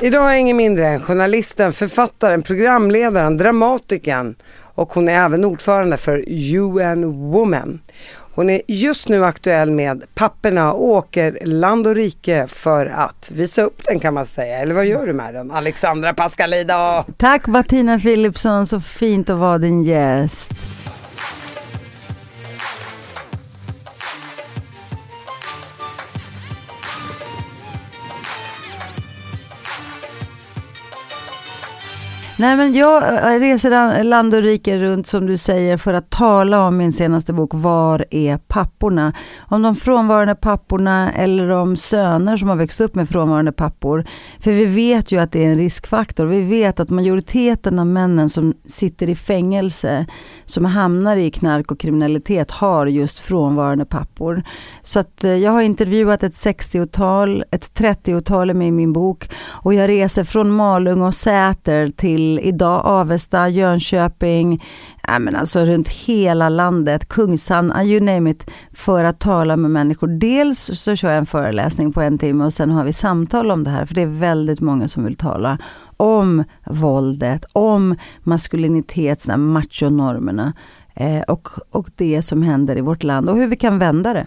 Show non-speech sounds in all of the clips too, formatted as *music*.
Idag är ingen mindre än journalisten, författaren, programledaren, dramatikern och hon är även ordförande för UN Women. Hon är just nu aktuell med papperna åker land och rike för att visa upp den kan man säga. Eller vad gör du med den? Alexandra Pascalida? Tack Martina Philipsson, så fint att vara din gäst. Nej men jag eh, reser land och rike runt som du säger för att tala om min senaste bok Var är papporna? Om de frånvarande papporna eller om söner som har växt upp med frånvarande pappor. För vi vet ju att det är en riskfaktor. Vi vet att majoriteten av männen som sitter i fängelse, som hamnar i knark och kriminalitet har just frånvarande pappor. Så att eh, jag har intervjuat ett 60-tal, ett 30-tal med i min bok och jag reser från Malung och Säter till idag Avesta, Jönköping, ja, men alltså runt hela landet, Kungshamn, uh, you name it, för att tala med människor. Dels så kör jag en föreläsning på en timme och sen har vi samtal om det här, för det är väldigt många som vill tala om våldet, om maskulinitets, machonormerna eh, och, och det som händer i vårt land och hur vi kan vända det.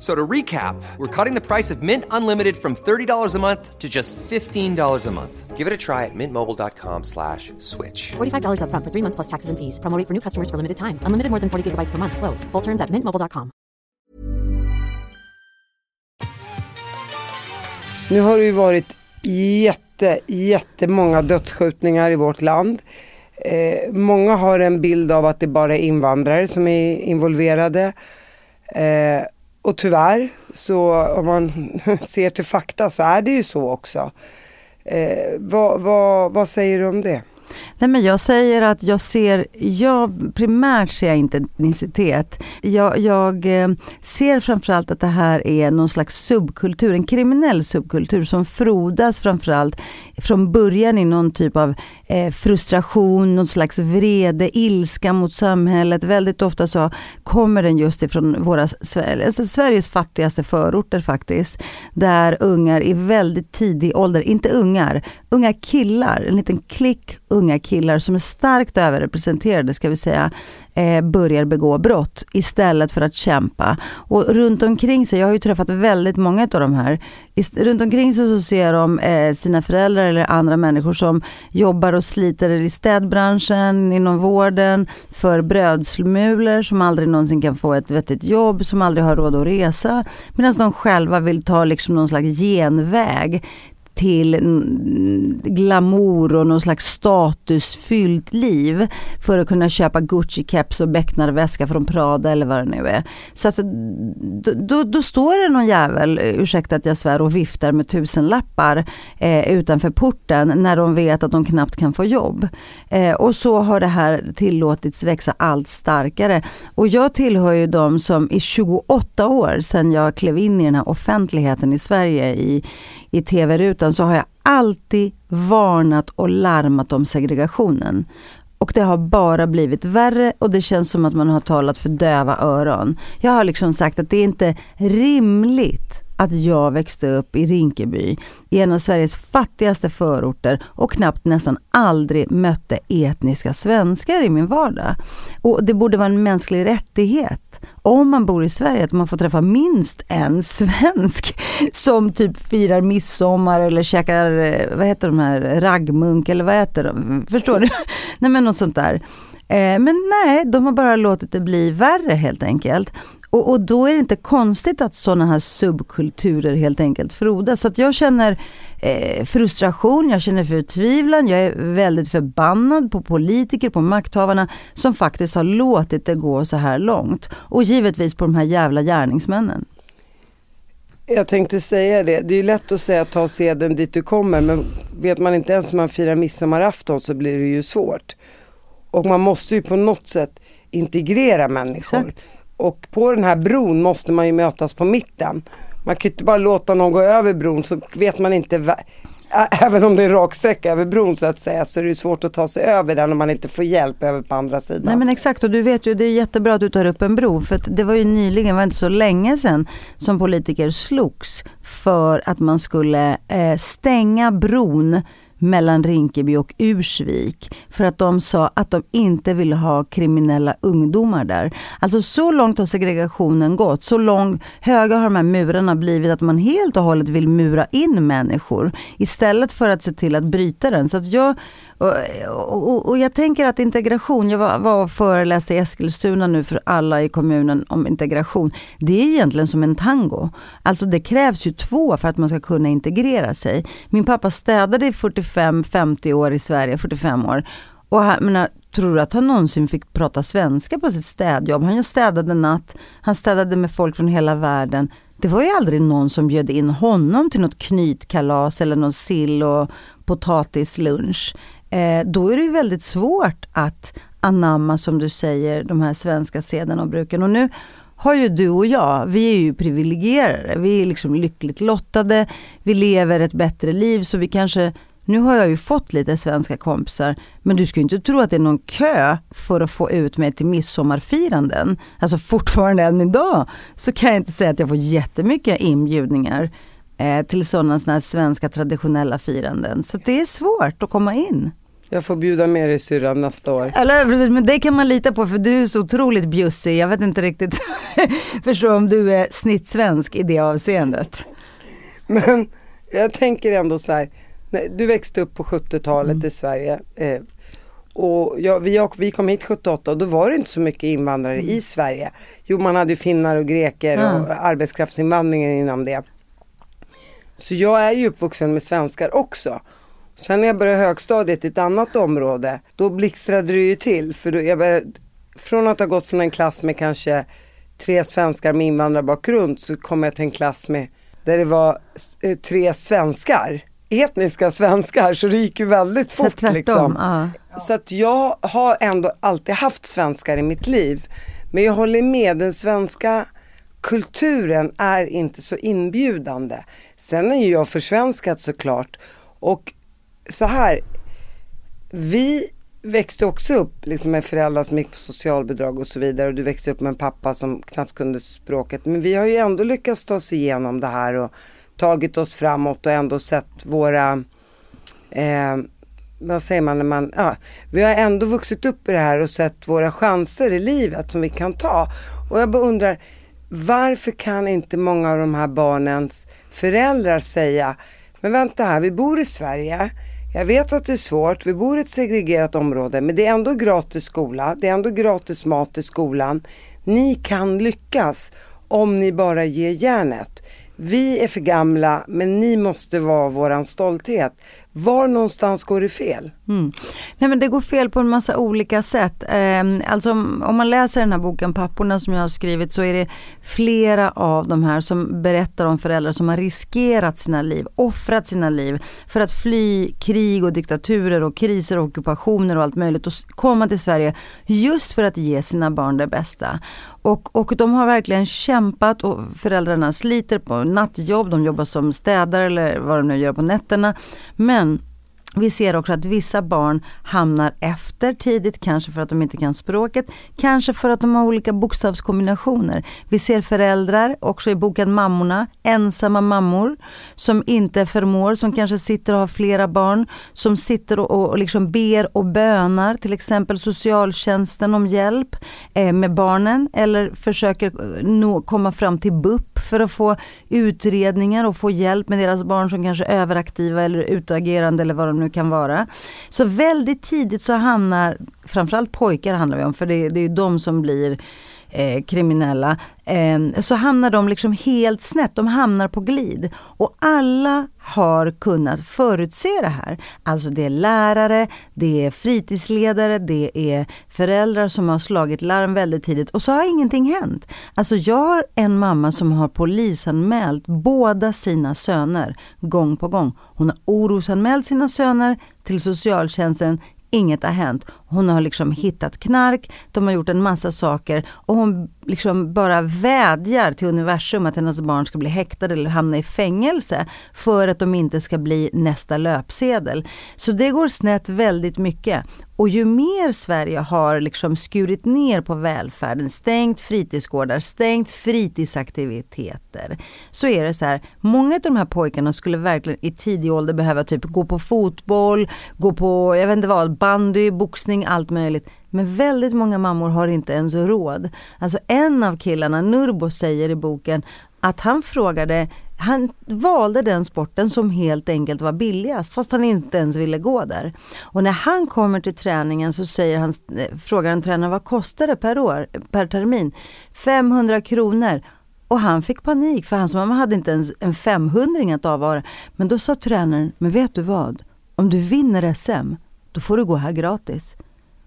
So to recap, we're cutting the price of Mint Unlimited from $30 a month to just $15 a month. Give it a try at mintmobile.com slash switch. $45 upfront for three months plus taxes and fees. Promoting for new customers for limited time. Unlimited more than 40 gigabytes per month. Slows. Full terms at mintmobile.com. Nu har det ju varit jätte, jättemånga dödsskjutningar i vårt land. Eh, många har en bild av att det bara är invandrare som är involverade. Eh, och tyvärr, så om man *laughs* ser till fakta så är det ju så också. Eh, vad, vad, vad säger du om det? Nej, men jag säger att jag ser, jag, primärt ser jag inte etnicitet. Jag, jag eh, ser framförallt att det här är någon slags subkultur, en kriminell subkultur som frodas framförallt från början i någon typ av eh, frustration, någon slags vrede, ilska mot samhället. Väldigt ofta så kommer den just ifrån våra, alltså Sveriges fattigaste förorter faktiskt. Där ungar i väldigt tidig ålder, inte ungar, unga killar, en liten klick unga killar som är starkt överrepresenterade ska vi säga, eh, börjar begå brott istället för att kämpa. Och runt omkring sig, jag har ju träffat väldigt många av de här, runt omkring sig så ser de eh, sina föräldrar eller andra människor som jobbar och sliter i städbranschen, inom vården, för brödsmulor, som aldrig någonsin kan få ett vettigt jobb, som aldrig har råd att resa. Medan de själva vill ta liksom någon slags genväg till glamour och någon slags statusfyllt liv för att kunna köpa Gucci-keps och becknarväska från Prada eller vad det nu är. Så att då, då, då, står det någon jävel, ursäkta att jag svär, och viftar med tusenlappar eh, utanför porten när de vet att de knappt kan få jobb. Eh, och så har det här tillåtits växa allt starkare. Och jag tillhör ju de som i 28 år sedan jag klev in i den här offentligheten i Sverige i, i tv-rutan så har jag alltid varnat och larmat om segregationen. Och det har bara blivit värre och det känns som att man har talat för döva öron. Jag har liksom sagt att det är inte rimligt att jag växte upp i Rinkeby, i en av Sveriges fattigaste förorter och knappt nästan aldrig mötte etniska svenskar i min vardag. Och det borde vara en mänsklig rättighet om man bor i Sverige att man får träffa minst en *laughs* svensk som typ firar midsommar eller käkar, eh, vad heter de här, raggmunk eller vad heter de? Förstår du? *laughs* Nej men något sånt där. Eh, men nej, de har bara låtit det bli värre helt enkelt. Och, och då är det inte konstigt att sådana här subkulturer helt enkelt frodas. Så att jag känner eh, frustration, jag känner förtvivlan, jag är väldigt förbannad på politiker, på makthavarna som faktiskt har låtit det gå så här långt. Och givetvis på de här jävla gärningsmännen. Jag tänkte säga det, det är lätt att säga ta seden dit du kommer men vet man inte ens om man firar midsommarafton så blir det ju svårt. Och man måste ju på något sätt integrera människor. Exakt. Och på den här bron måste man ju mötas på mitten. Man kan ju inte bara låta någon gå över bron så vet man inte, även om det är en rak sträcka över bron så att säga, så är det svårt att ta sig över den om man inte får hjälp över på andra sidan. Nej men exakt och du vet ju det är jättebra att du tar upp en bro för att det var ju nyligen, det var inte så länge sedan som politiker slogs för att man skulle eh, stänga bron mellan Rinkeby och Ursvik för att de sa att de inte ville ha kriminella ungdomar där. Alltså så långt har segregationen gått, så långt, höga har de här murarna blivit att man helt och hållet vill mura in människor istället för att se till att bryta den. Så att jag, och, och, och jag tänker att integration, jag var, var och föreläste i Eskilstuna nu för alla i kommunen om integration. Det är egentligen som en tango. Alltså det krävs ju två för att man ska kunna integrera sig. Min pappa städade i 45-50 år i Sverige, 45 år. Och han, menar, tror du att han någonsin fick prata svenska på sitt städjobb? Han städade natt, han städade med folk från hela världen. Det var ju aldrig någon som bjöd in honom till något knytkalas eller någon sill och potatislunch. Eh, då är det ju väldigt svårt att anamma, som du säger, de här svenska sederna och bruken. Och nu har ju du och jag, vi är ju privilegierade, vi är liksom lyckligt lottade, vi lever ett bättre liv så vi kanske nu har jag ju fått lite svenska kompisar, men du ska ju inte tro att det är någon kö för att få ut mig till midsommarfiranden. Alltså fortfarande än idag så kan jag inte säga att jag får jättemycket inbjudningar eh, till sådana såna här svenska traditionella firanden. Så det är svårt att komma in. Jag får bjuda med dig syrran nästa år. Eller precis, men det kan man lita på för du är så otroligt bjussig. Jag vet inte riktigt *laughs* förstå om du är snittsvensk i det avseendet. Men jag tänker ändå så här, du växte upp på 70-talet i Sverige. Eh, och jag, vi, vi kom hit 78 och då var det inte så mycket invandrare i Sverige. Jo man hade ju finnar och greker Mm. och arbetskraftsinvandringen inom det. Så jag är ju uppvuxen med svenskar också. Sen när jag började högstadiet i ett annat område, då blixtrade det ju till. För då jag började, från att ha gått från en klass med kanske tre svenskar med invandrarbakgrund så kom jag till en klass med, där det var eh, tre svenskar. Etniska svenskar, så det gick ju väldigt fort tvärtom. liksom. Ja. Så att jag har ändå alltid haft svenskar i mitt liv. Men jag håller med, den svenska kulturen är inte så inbjudande. Sen är ju jag försvenskat såklart. Och så här, vi växte också upp liksom med föräldrar som gick på socialbidrag och så vidare och du växte upp med en pappa som knappt kunde språket. Men vi har ju ändå lyckats ta oss igenom det här och tagit oss framåt och ändå sett våra eh, vad säger man när man, ja, vi har ändå vuxit upp i det här och sett våra chanser i livet som vi kan ta. Och jag bara undrar, varför kan inte många av de här barnens föräldrar säga, men vänta här, vi bor i Sverige, jag vet att det är svårt, vi bor i ett segregerat område, men det är ändå gratis skola, det är ändå gratis mat i skolan. Ni kan lyckas om ni bara ger järnet. Vi är för gamla, men ni måste vara våran stolthet. Var någonstans går det fel? Mm. Nej men det går fel på en massa olika sätt. Eh, alltså om om man läser den här boken Papporna som jag har skrivit så är det flera av de här som berättar om föräldrar som har riskerat sina liv, offrat sina liv för att fly krig och diktaturer och kriser och ockupationer och allt möjligt och komma till Sverige just för att ge sina barn det bästa. Och, och de har verkligen kämpat och föräldrarna sliter på nattjobb, de jobbar som städare eller vad de nu gör på nätterna. Men vi ser också att vissa barn hamnar efter tidigt, kanske för att de inte kan språket, kanske för att de har olika bokstavskombinationer. Vi ser föräldrar, också i boken Mammorna, ensamma mammor som inte förmår, som kanske sitter och har flera barn, som sitter och, och, liksom ber och bönar, till exempel socialtjänsten om hjälp eh, med barnen eller försöker eh, nå, komma fram till BUP för att få utredningar och få hjälp med deras barn som kanske är överaktiva eller utagerande eller vad de nu kan vara. Så väldigt tidigt så hamnar, framförallt pojkar handlar det om, för det, det är ju de som blir eh, kriminella, eh, så hamnar de liksom helt snett, de hamnar på glid. Och alla har kunnat förutse det här. Alltså det är lärare, det är fritidsledare, det är föräldrar som har slagit larm väldigt tidigt och så har ingenting hänt. Alltså jag har en mamma som har polisanmält båda sina söner gång på gång. Hon har orosanmält sina söner till socialtjänsten Inget har hänt. Hon har liksom hittat knark, de har gjort en massa saker och hon liksom bara vädjar till universum att hennes barn ska bli häktade eller hamna i fängelse för att de inte ska bli nästa löpsedel. Så det går snett väldigt mycket. Och ju mer Sverige har liksom skurit ner på välfärden, stängt fritidsgårdar, stängt fritidsaktiviteter, så är det så här, många av de här pojkarna skulle verkligen i tidig ålder behöva typ gå på fotboll, gå på, jag vet inte vad, bandy, boxning, allt möjligt. Men väldigt många mammor har inte ens råd. Alltså en av killarna, Nurbo, säger i boken att han frågade han valde den sporten som helt enkelt var billigast fast han inte ens ville gå där. Och när han kommer till träningen så säger han, eh, frågar en tränare vad kostar det per år, per termin? 500 kronor. Och han fick panik för hans mamma hade inte ens en 500 att avvara. Men då sa tränaren, men vet du vad? Om du vinner SM, då får du gå här gratis.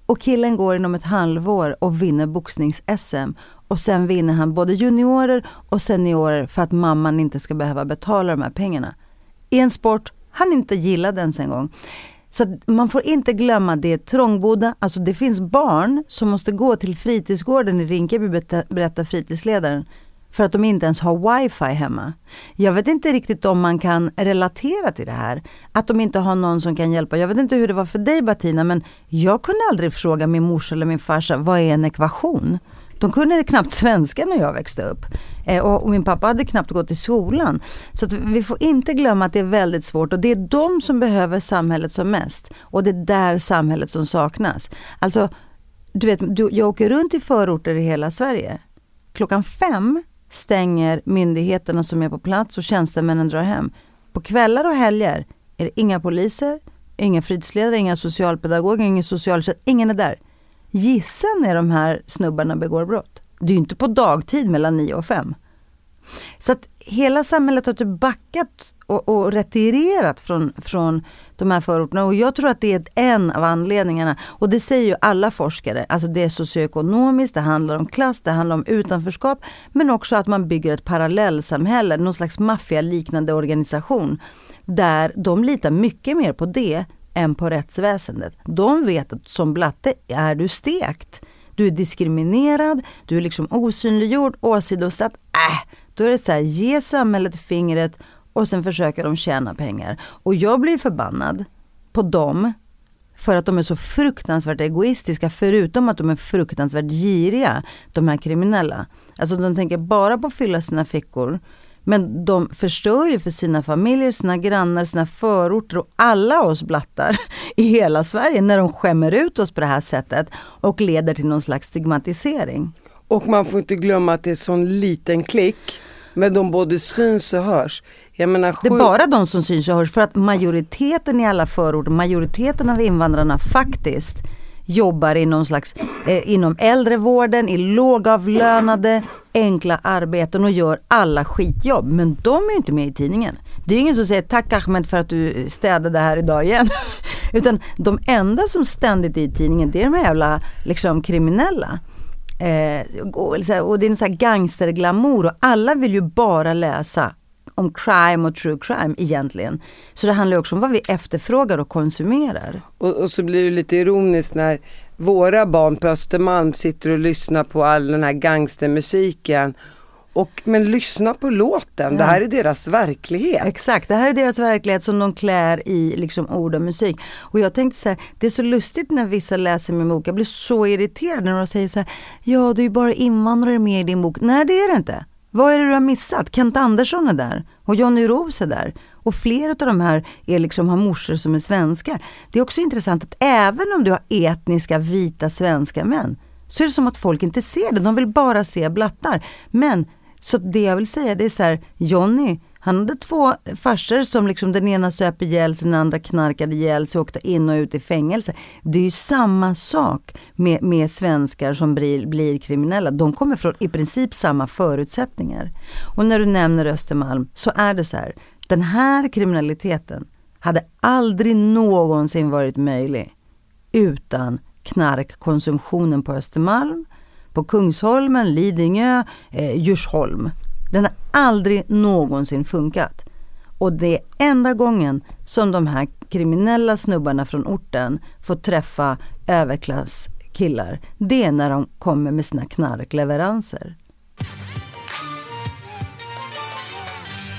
Och killen går inom ett halvår och vinner boxnings-SM. Och sen vinner han både juniorer och seniorer för att mamman inte ska behöva betala de här pengarna. I en sport han inte gillade ens en gång. Så man får inte glömma det trångbodda, alltså det finns barn som måste gå till fritidsgården i Rinkeby, berättar fritidsledaren för att de inte ens har wifi hemma. Jag vet inte riktigt om man kan relatera till det här. Att de inte har någon som kan hjälpa. Jag vet inte hur det var för dig Batina men jag kunde aldrig fråga min morsa eller min farsa vad är en ekvation? De kunde knappt svenska när jag växte upp. Eh, och, och, min pappa hade knappt gått i skolan. Så vi får inte glömma att det är väldigt svårt och det är de som behöver samhället som mest. Och det är där samhället som saknas. Alltså, du vet, du, jag åker runt i förorter i hela Sverige. Klockan fem stänger myndigheterna som är på plats och tjänstemännen drar hem. På kvällar och helger är det inga poliser, inga fritidsledare, inga socialpedagoger, ingen socialtjänst, ingen är där. Gissa när de här snubbarna begår brott. Det är ju inte på dagtid mellan 9 och 5. Så att hela samhället har typ backat och, och retirerat från, från de här förorterna och jag tror att det är en av anledningarna. Och det säger ju alla forskare, alltså det är socioekonomiskt, det handlar om klass, det handlar om utanförskap men också att man bygger ett parallellsamhälle, någon slags maffialiknande organisation. Där de litar mycket mer på det än på rättsväsendet. De vet att som blatte är du stekt. Du är diskriminerad, du är liksom osynliggjord, åsidosatt. Äh, då är det så här, ge samhället fingret och sen försöker de tjäna pengar. Och jag blir förbannad på dem för att de är så fruktansvärt egoistiska förutom att de är fruktansvärt giriga, de här kriminella. Alltså de tänker bara på att fylla sina fickor. Men de förstör ju för sina familjer, sina grannar, sina förorter och alla oss blattar *laughs* i hela Sverige när de skämmer ut oss på det här sättet och leder till någon slags stigmatisering. Och man får inte glömma att det är sån liten klick men de både syns och hörs. Jag menar, det är bara de som syns och hörs för att majoriteten i alla förorter, majoriteten av invandrarna faktiskt jobbar i någon slags, eh, inom äldrevården, i lågavlönade, enkla arbeten och gör alla skitjobb. Men de är inte med i tidningen. Det är ingen som säger tack Ahmed för att du städade här idag igen. *laughs* Utan de enda som ständigt är i tidningen det är de här jävla liksom, kriminella. Eh, och det är en sån här gangsterglamour och alla vill ju bara läsa om crime och true crime egentligen. Så det handlar också om vad vi efterfrågar och konsumerar. Och, och så blir det lite ironiskt när våra barn på Östermalm sitter och lyssnar på all den här gangstermusiken och, men lyssna på låten, ja. det här är deras verklighet. Exakt, det här är deras verklighet som de klär i liksom ord och musik. Och jag tänkte så här, det är så lustigt när vissa läser min bok, jag blir så irriterad när de säger så här, ja det är ju bara invandrare med i din bok. Nej det är det inte. Vad är det du har missat? Kent Andersson är där och Johnny Roos är där. Och flera av de här är liksom, har morsor som är svenskar. Det är också intressant att även om du har etniska vita svenska män så är det som att folk inte ser det. De vill bara se blattar. Men så det jag vill säga det är så här, Johnny Han hade två farsor som liksom den ena söp ihjäl sig, den andra knarkade ihjäl sig och åkte in och ut i fängelse. Det är ju samma sak med, med svenskar som blir, blir kriminella. De kommer från i princip samma förutsättningar. Och när du nämner Östermalm så är det så här, den här kriminaliteten hade aldrig någonsin varit möjlig utan knarkkonsumtionen på Östermalm, på Kungsholmen, Lidingö, eh, Djursholm. Den har aldrig någonsin funkat. Och det är enda gången som de här kriminella snubbarna från orten får träffa överklasskillar. Det är när de kommer med sina knarkleveranser.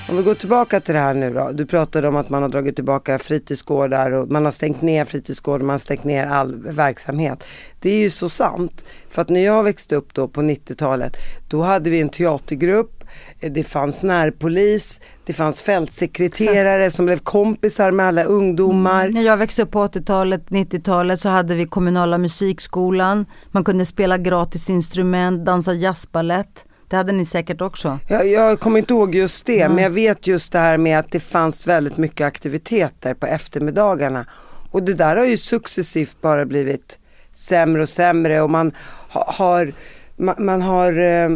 Om vi går tillbaka till det här nu då. Du pratade om att man har dragit tillbaka fritidsgårdar och man har stängt ner fritidsgårdar, man har stängt ner all verksamhet. Det är ju så sant. För att när jag växte upp då på 90-talet, då hade vi en teatergrupp, det fanns närpolis, det fanns fältsekreterare som blev kompisar med alla ungdomar. Mm. När jag växte upp på 80-talet, 90-talet så hade vi kommunala musikskolan. Man kunde spela gratis instrument, dansa jazzbalett. Det hade ni säkert också. Jag, jag kommer inte ihåg just det, mm. men jag vet just det här med att det fanns väldigt mycket aktiviteter på eftermiddagarna. Och det där har ju successivt bara blivit sämre och sämre och man har, man, man har eh,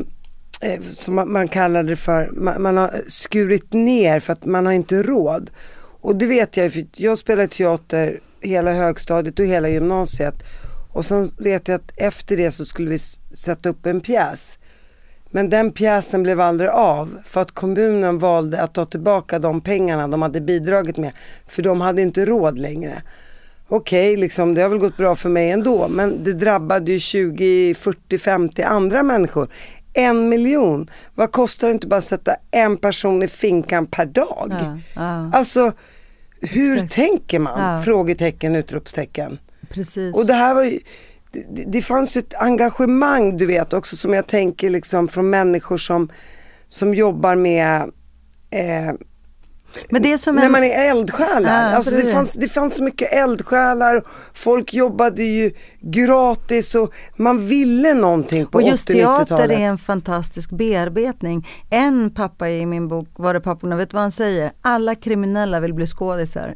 eh, som man, man kallar det för, man, man, har skurit ner för att man har inte råd. Och det vet jag, för jag spelade teater hela högstadiet och hela gymnasiet. Och sen vet jag att efter det så skulle vi sätta upp en pjäs. Men den pjäsen blev aldrig av för att kommunen valde att ta tillbaka de pengarna de hade bidragit med. För de hade inte råd längre. Okej, okay, liksom, det har väl gått bra för mig ändå men det drabbade ju 20, 40, 50 andra människor. En miljon, vad kostar det inte bara att sätta en person i finkan per dag? Ja, ja. Alltså, hur Exakt. tänker man? Ja. Frågetecken, utropstecken. Precis. Och det här var ju, det, det fanns ett engagemang du vet också som jag tänker liksom från människor som, som jobbar med eh, men det är som när en... man är eldsjälar. Ah, alltså det, fanns, det fanns så mycket eldsjälar, folk jobbade ju gratis och man ville någonting på 80-90-talet. Och just teater är en fantastisk bearbetning. En pappa i min bok, Var är papporna, vet du vad han säger? Alla kriminella vill bli skådisar.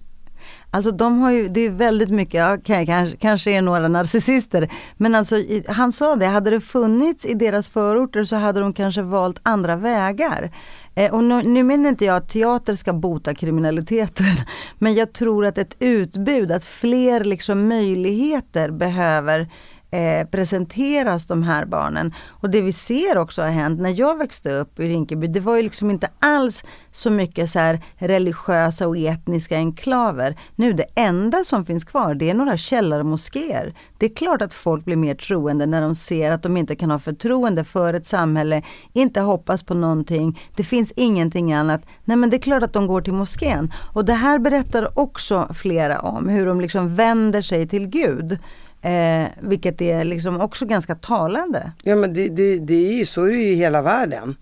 Alltså de har ju, det är väldigt mycket, ja, kanske, kanske är några narcissister, men alltså han sa det, hade det funnits i deras förorter så hade de kanske valt andra vägar. Eh, och nu, nu menar inte jag att teater ska bota kriminaliteten, *laughs* men jag tror att ett utbud, att fler liksom möjligheter behöver eh, presenteras de här barnen. Och det vi ser också har hänt när jag växte upp i Rinkeby, det var ju liksom inte alls så mycket så här religiösa och etniska enklaver. Nu det enda som finns kvar det är några källarmoskéer. Det är klart att folk blir mer troende när de ser att de inte kan ha förtroende för ett samhälle, inte hoppas på någonting, det finns ingenting annat. Nej men det är klart att de går till moskén. Och det här berättar också flera om, hur de liksom vänder sig till Gud. Eh, vilket är liksom också ganska talande. Ja men det, det, det är ju så är det ju i hela världen.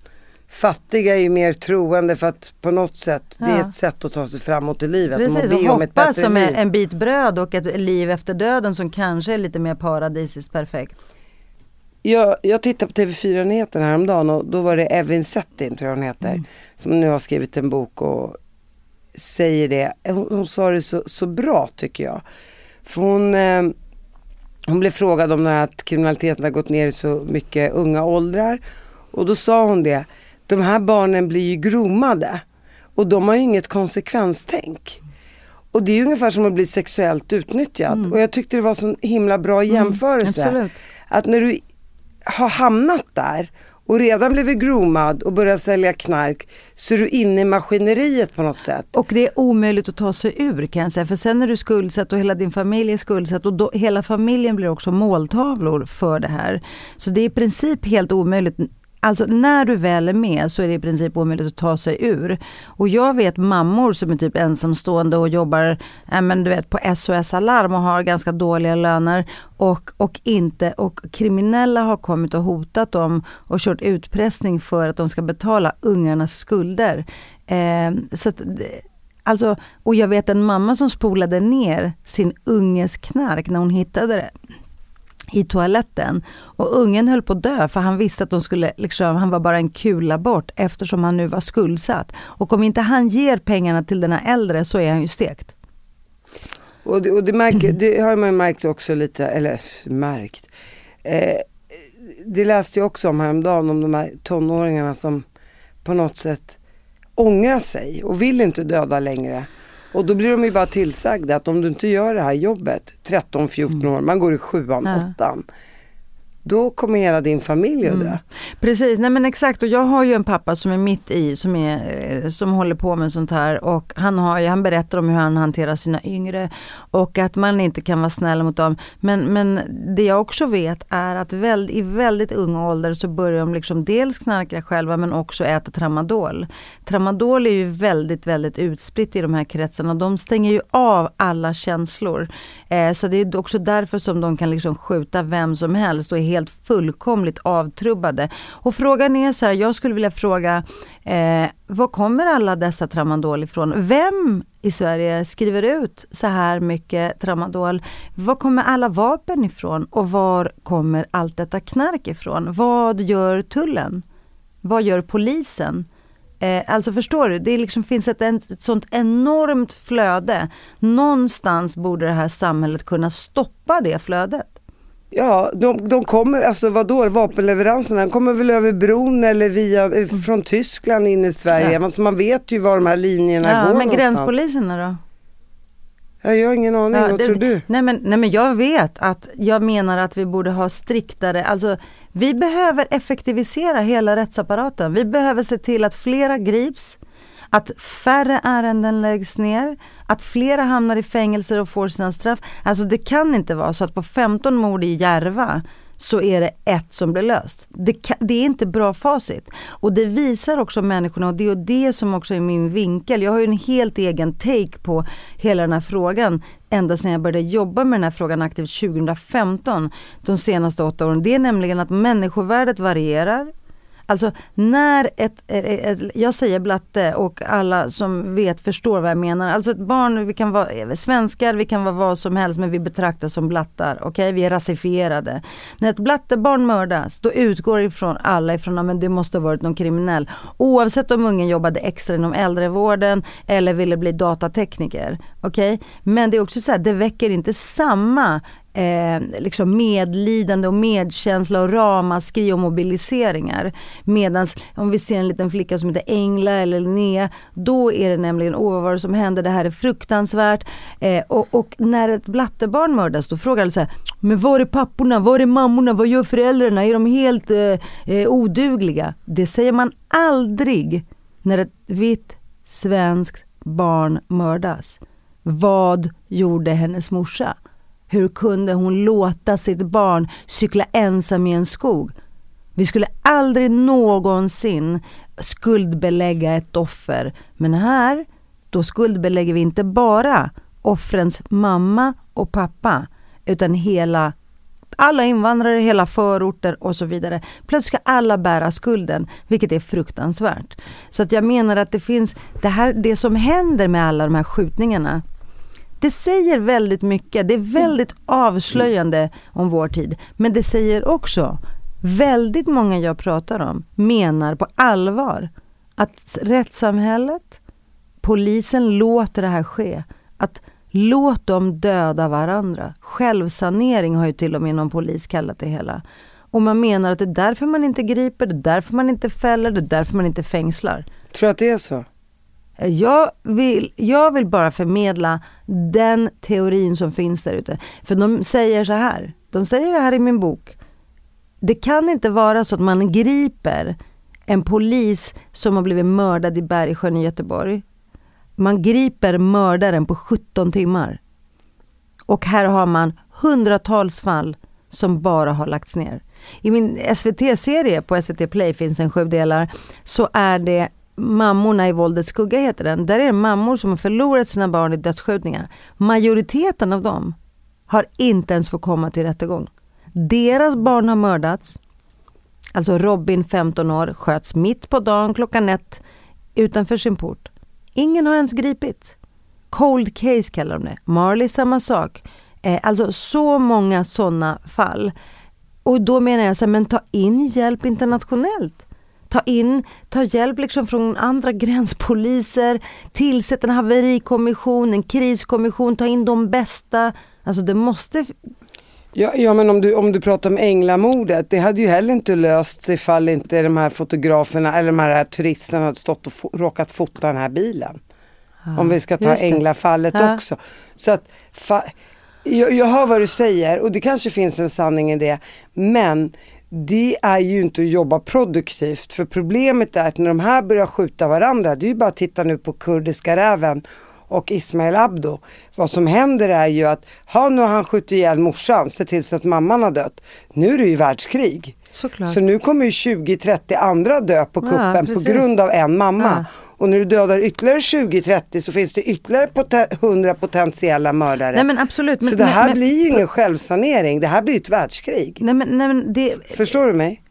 Fattiga är ju mer troende för att på något sätt, ja. det är ett sätt att ta sig framåt i livet. Precis, och, och hoppas som liv. en bit bröd och ett liv efter döden som kanske är lite mer paradisiskt perfekt. Jag, jag tittade på TV4-nyheterna häromdagen och då var det Evin Settin, tror jag hon heter, mm. som nu har skrivit en bok och säger det. Hon, hon sa det så, så bra tycker jag. För hon eh, hon blev frågad om att kriminaliteten har gått ner i så mycket unga åldrar. Och då sa hon det, de här barnen blir ju groomade och de har ju inget konsekvenstänk. Och det är ungefär som att bli sexuellt utnyttjad. Mm. Och jag tyckte det var så himla bra mm, jämförelse. Mm, att när du har hamnat där och redan blivit groomad och börjat sälja knark så är du inne i maskineriet på något sätt. Och det är omöjligt att ta sig ur kan jag säga. För sen är du skuldsatt och hela din familj är skuldsatt och då, hela familjen blir också måltavlor för det här. Så det är i princip helt omöjligt Alltså när du väl är med så är det i princip omöjligt att ta sig ur. Och jag vet mammor som är typ ensamstående och jobbar äh, men du vet, på SOS Alarm och har ganska dåliga löner. Och, och, inte, och kriminella har kommit och hotat dem och kört utpressning för att de ska betala ungarnas skulder. Eh, så att, alltså, och jag vet en mamma som spolade ner sin unges knark när hon hittade det i toaletten och ungen höll på att dö för han visste att de skulle, liksom, han var bara en kula bort eftersom han nu var skuldsatt. Och om inte han ger pengarna till den här äldre så är han ju stekt. Och det, och det, märker, det har man ju märkt också lite, eller märkt. Eh, det läste jag också om häromdagen om de här tonåringarna som på något sätt ångrar sig och vill inte döda längre. Och då blir de ju bara tillsagda att om du inte gör det här jobbet, 13-14 mm. år, man går i sjuan, åttan då kommer hela din familj att dö. Mm. Precis, nej men exakt och jag har ju en pappa som är mitt i, som, är, eh, som håller på med sånt här och han, har, han berättar om hur han hanterar sina yngre och att man inte kan vara snäll mot dem. Men, men det jag också vet är att väl, i väldigt ung ålder så börjar de liksom dels knarka själva men också äta tramadol. Tramadol är ju väldigt, väldigt utspritt i de här kretsarna. De stänger ju av alla känslor. Eh, så det är också därför som de kan liksom skjuta vem som helst och är helt fullkomligt avtrubbade. Och frågan är så här, jag skulle vilja fråga, eh, var kommer alla dessa tramadol ifrån? Vem i Sverige skriver ut så här mycket tramadol? Var kommer alla vapen ifrån och var kommer allt detta knark ifrån? Vad gör tullen? Vad gör polisen? Eh, alltså förstår du, det liksom finns ett, ett sånt enormt flöde. Någonstans borde det här samhället kunna stoppa det flödet. Ja, de, de kommer, alltså vadå, vapenleveranserna, de kommer väl över bron eller via, eh, mm. från Tyskland in i Sverige. Ja. Alltså man vet ju var de här linjerna ja, går Men någonstans. gränspoliserna då? Jag har ingen aning, ja, vad det, tror du? Nej men, nej men jag vet att, jag menar att vi borde ha striktare, alltså vi behöver effektivisera hela rättsapparaten. Vi behöver se till att flera grips, att färre ärenden läggs ner, att flera hamnar i fängelser och får sina straff. Alltså det kan inte vara så att på 15 mord i Järva så är det ett som blir löst. Det, kan, det, är inte bra facit. Och det visar också människorna och det är det som också är min vinkel. Jag har ju en helt egen take på hela den här frågan. Ända sedan jag började jobba med den här frågan aktivt 2015. De senaste åtta åren. Det är nämligen att människovärdet varierar. Alltså när ett, ett, ett, jag säger blatte och alla som vet förstår vad jag menar. Alltså ett barn, vi kan vara eh, svenskar, vi kan vara vad som helst men vi betraktas som blattar. Okej, okay? vi är rasifierade. När ett blattebarn mördas då utgår ifrån alla ifrån att det måste ha varit någon kriminell. Oavsett om ungen jobbade extra inom äldrevården eller ville bli datatekniker. Okej, okay? men det är också så här, det väcker inte samma eh, liksom medlidande och medkänsla och ramaskri och mobiliseringar. Medan om vi ser en liten flicka som heter Engla eller Linnea, då är det nämligen, åh vad var det som hände, det här är fruktansvärt. Eh, och, och, när ett blattebarn mördas då frågar alla så här, men var är papporna, var är mammorna, vad gör föräldrarna, är de helt eh, eh odugliga? Det säger man aldrig när ett vitt svenskt barn mördas. Vad gjorde hennes morsa? Hur kunde hon låta sitt barn cykla ensam i en skog? Vi skulle aldrig någonsin skuldbelägga ett offer. Men här, då skuldbelägger vi inte bara offrens mamma och pappa, utan hela alla invandrare, hela förorter och så vidare. Plötsligt ska alla bära skulden, vilket är fruktansvärt. Så att jag menar att det finns, det här, det som händer med alla de här skjutningarna, det säger väldigt mycket. Det är väldigt avslöjande om vår tid. Men det säger också, väldigt många jag pratar om menar på allvar att rättssamhället, polisen låter det här ske. Att låt dem döda varandra. Självsanering har ju till och med någon polis kallat det hela. Och man menar att det är därför man inte griper, det är därför man inte fäller, det är därför man inte fängslar. Tror du att det är så? Jag vill, jag vill bara förmedla den teorin som finns där ute. För de säger så här, de säger det här i min bok. Det kan inte vara så att man griper en polis som har blivit mördad i Bergsjön i Göteborg. Man griper mördaren på 17 timmar. Och här har man hundratals fall som bara har lagts ner. I min SVT-serie på SVT Play finns en sju delar, så är det Mammorna i våldets skugga heter den. Där är det mammor som har förlorat sina barn i dödsskjutningar. Majoriteten av dem har inte ens fått komma till rättegång. Deras barn har mördats. Alltså Robin, 15 år, sköts mitt på dagen klockan ett utanför sin port. Ingen har ens gripit. Cold case kallar de det. Marley samma sak. Eh, alltså så många sådana fall. Och då menar jag så här, men ta in hjälp internationellt. Ta in, ta hjälp liksom från andra gränspoliser, tillsätt en haverikommission, en kriskommission, ta in de bästa. Alltså det måste Ja, ja men om du, om du pratar om änglamordet, det hade ju heller inte löst ifall inte de här fotograferna eller de här turisterna hade stått och råkat fota den här bilen. om vi ska ta änglafallet ja. också. Så att, jag, jag hör vad du säger och det kanske finns en sanning i det. Men det är ju inte att jobba produktivt för problemet är att när de här börjar skjuta varandra, det är ju bara att titta nu på kurdiska räven och Ismail Abdo. Vad som händer är ju att, ha nu har han skjutit ihjäl morsan, sett till så att mamman har dött. Nu är det ju världskrig. Såklart. Så nu kommer ju 20-30 andra dö på kuppen ja, på grund av en mamma. Ja. Och när du dödar ytterligare 20-30 så finns det ytterligare poten 100 potentiella mördare. Nej, men absolut. Men, så det här men, blir ju ingen självsanering, det här blir ett världskrig. Nej, men, nej, men det, förstår du mig?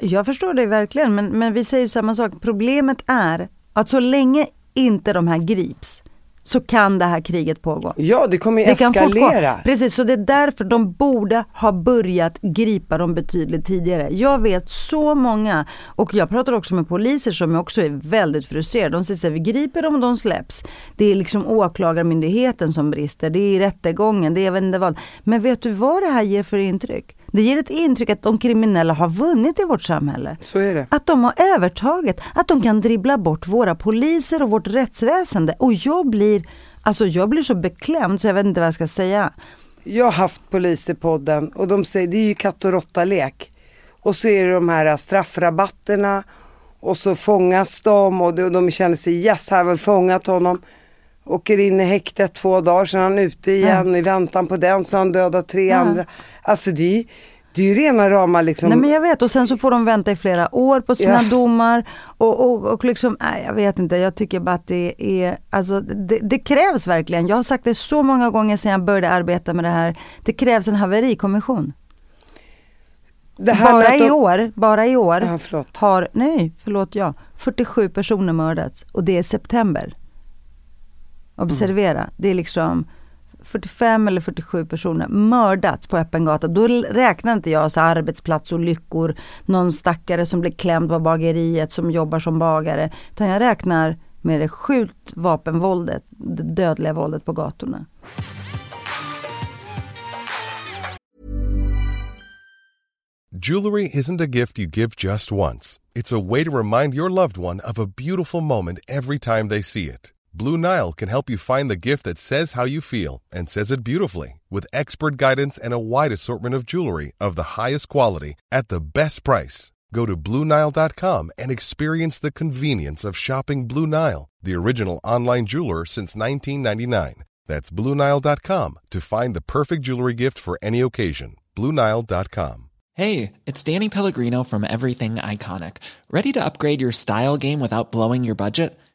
Jag förstår dig verkligen men, men vi säger samma sak. Problemet är att så länge inte de här grips så kan det här kriget pågå. Ja, det kommer ju det eskalera. Precis, så det är därför de borde ha börjat gripa dem betydligt tidigare. Jag vet så många, och jag pratar också med poliser som också är väldigt frustrerade. De säger att vi griper dem och de släpps. Det är liksom åklagarmyndigheten som brister, det är rättegången, det är vet inte vad. Men vet du vad det här ger för intryck? Det ger ett intryck att de kriminella har vunnit i vårt samhälle. Så är det. Att de har övertaget, att de kan dribbla bort våra poliser och vårt rättsväsende. Och jag blir, alltså jag blir så beklämd så jag vet inte vad jag ska säga. Jag har haft poliser och de säger det är ju katt och råtta-lek. Och så är det de här straffrabatterna och så fångas de och de känner sig yes, här har vi fångat honom. Åker in i häktet två dagar, sen är han ute igen. Ja. I väntan på den så har han dödat tre ja. andra. Alltså det är, det är ju rena rama liksom. Nej men jag vet och sen så får de vänta i flera år på sina ja. domar. Och, och, och liksom, nej jag vet inte, jag tycker bara att det är, alltså det, det, krävs verkligen. Jag har sagt det så många gånger sedan jag började arbeta med det här. Det krävs en haverikommission. bara, i år, bara i år ja, har, nej förlåt ja, 47 personer mördats och det är september. Observera, mm. det är liksom 45 eller 47 personer mördats på öppen gata. Då räknar inte jag så arbetsplatsolyckor, någon stackare som blir klämd på bageriet som jobbar som bagare. Utan jag räknar med det skjutvapenvåldet, det dödliga våldet på gatorna. Jewelry isn't a gift you give just once. It's a way to remind your loved one of a beautiful moment every time they see it. Blue Nile can help you find the gift that says how you feel and says it beautifully with expert guidance and a wide assortment of jewelry of the highest quality at the best price. Go to BlueNile.com and experience the convenience of shopping Blue Nile, the original online jeweler since 1999. That's BlueNile.com to find the perfect jewelry gift for any occasion. BlueNile.com. Hey, it's Danny Pellegrino from Everything Iconic. Ready to upgrade your style game without blowing your budget?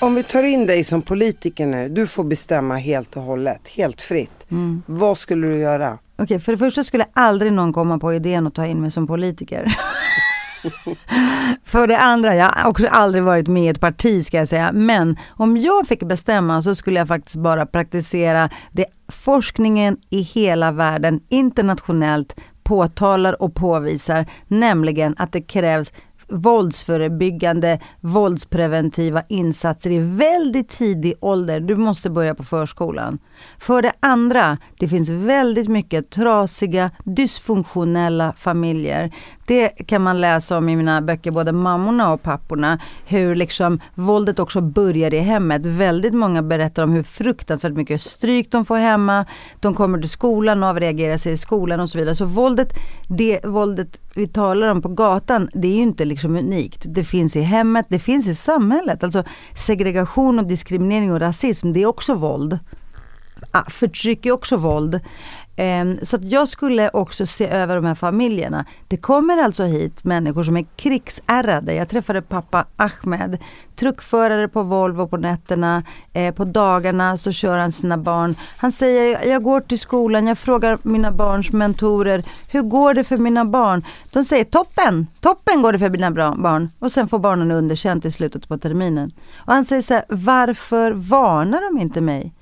Om vi tar in dig som politiker nu, du får bestämma helt och hållet, helt fritt. Mm. Vad skulle du göra? Okej, okay, för det första skulle aldrig någon komma på idén att ta in mig som politiker. *laughs* för det andra, jag har också aldrig varit med i ett parti ska jag säga, men om jag fick bestämma så skulle jag faktiskt bara praktisera det forskningen i hela världen internationellt påtalar och påvisar, nämligen att det krävs våldsförebyggande, våldspreventiva insatser i väldigt tidig ålder. Du måste börja på förskolan. För det andra, det finns väldigt mycket trasiga, dysfunktionella familjer. Det kan man läsa om i mina böcker, både mammorna och papporna. Hur liksom våldet också börjar i hemmet. Väldigt många berättar om hur fruktansvärt mycket stryk de får hemma. De kommer till skolan och avreagerar sig i skolan och så vidare. Så våldet, det våldet vi talar om på gatan, det är ju inte liksom unikt. Det finns i hemmet, det finns i samhället. Alltså segregation och diskriminering och rasism, det är också våld. ah, förtryck är också våld. Ehm, så att jag skulle också se över de här familjerna. Det kommer alltså hit människor som är krigsärrade. Jag träffade pappa Ahmed, truckförare på Volvo på nätterna. Eh, på dagarna så kör han sina barn. Han säger, jag går till skolan, jag frågar mina barns mentorer, hur går det för mina barn? De säger toppen, toppen går det för mina barn. Och sen får barnen underkänt i slutet på terminen. Och han säger så här, varför varnar de inte mig?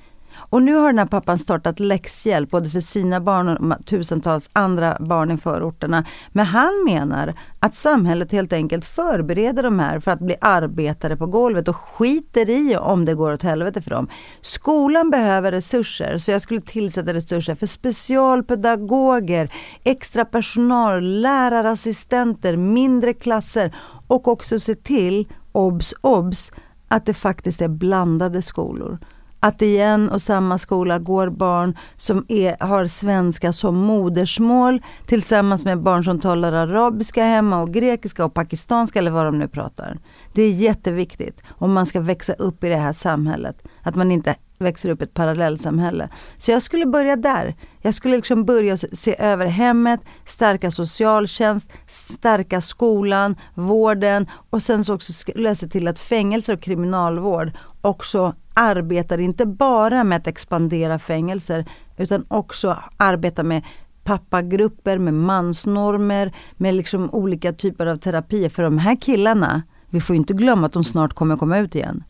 Och nu har den här pappan startat läxhjälp både för sina barn och tusentals andra barn i förorterna. Men han menar att samhället helt enkelt förbereder de här för att bli arbetare på golvet och skiter i om det går åt helvete för dem. Skolan behöver resurser så jag skulle tillsätta resurser för specialpedagoger, extra personal, lärarassistenter, mindre klasser och också se till, obs obs, att det faktiskt är blandade skolor att i en och samma skola går barn som är, har svenska som modersmål tillsammans med barn som talar arabiska hemma och grekiska och pakistanska eller vad de nu pratar. Det är jätteviktigt om man ska växa upp i det här samhället. Att man inte växer upp i ett parallellsamhälle. Så jag skulle börja där. Jag skulle liksom börja se över hemmet, stärka socialtjänst, stärka skolan, vården och sen så också läsa till att fängelser och kriminalvård också arbetar inte bara med att expandera fängelser utan också arbetar med pappagrupper, med mansnormer, med liksom olika typer av terapier. För de här killarna, vi får inte glömma att de snart kommer komma ut igen.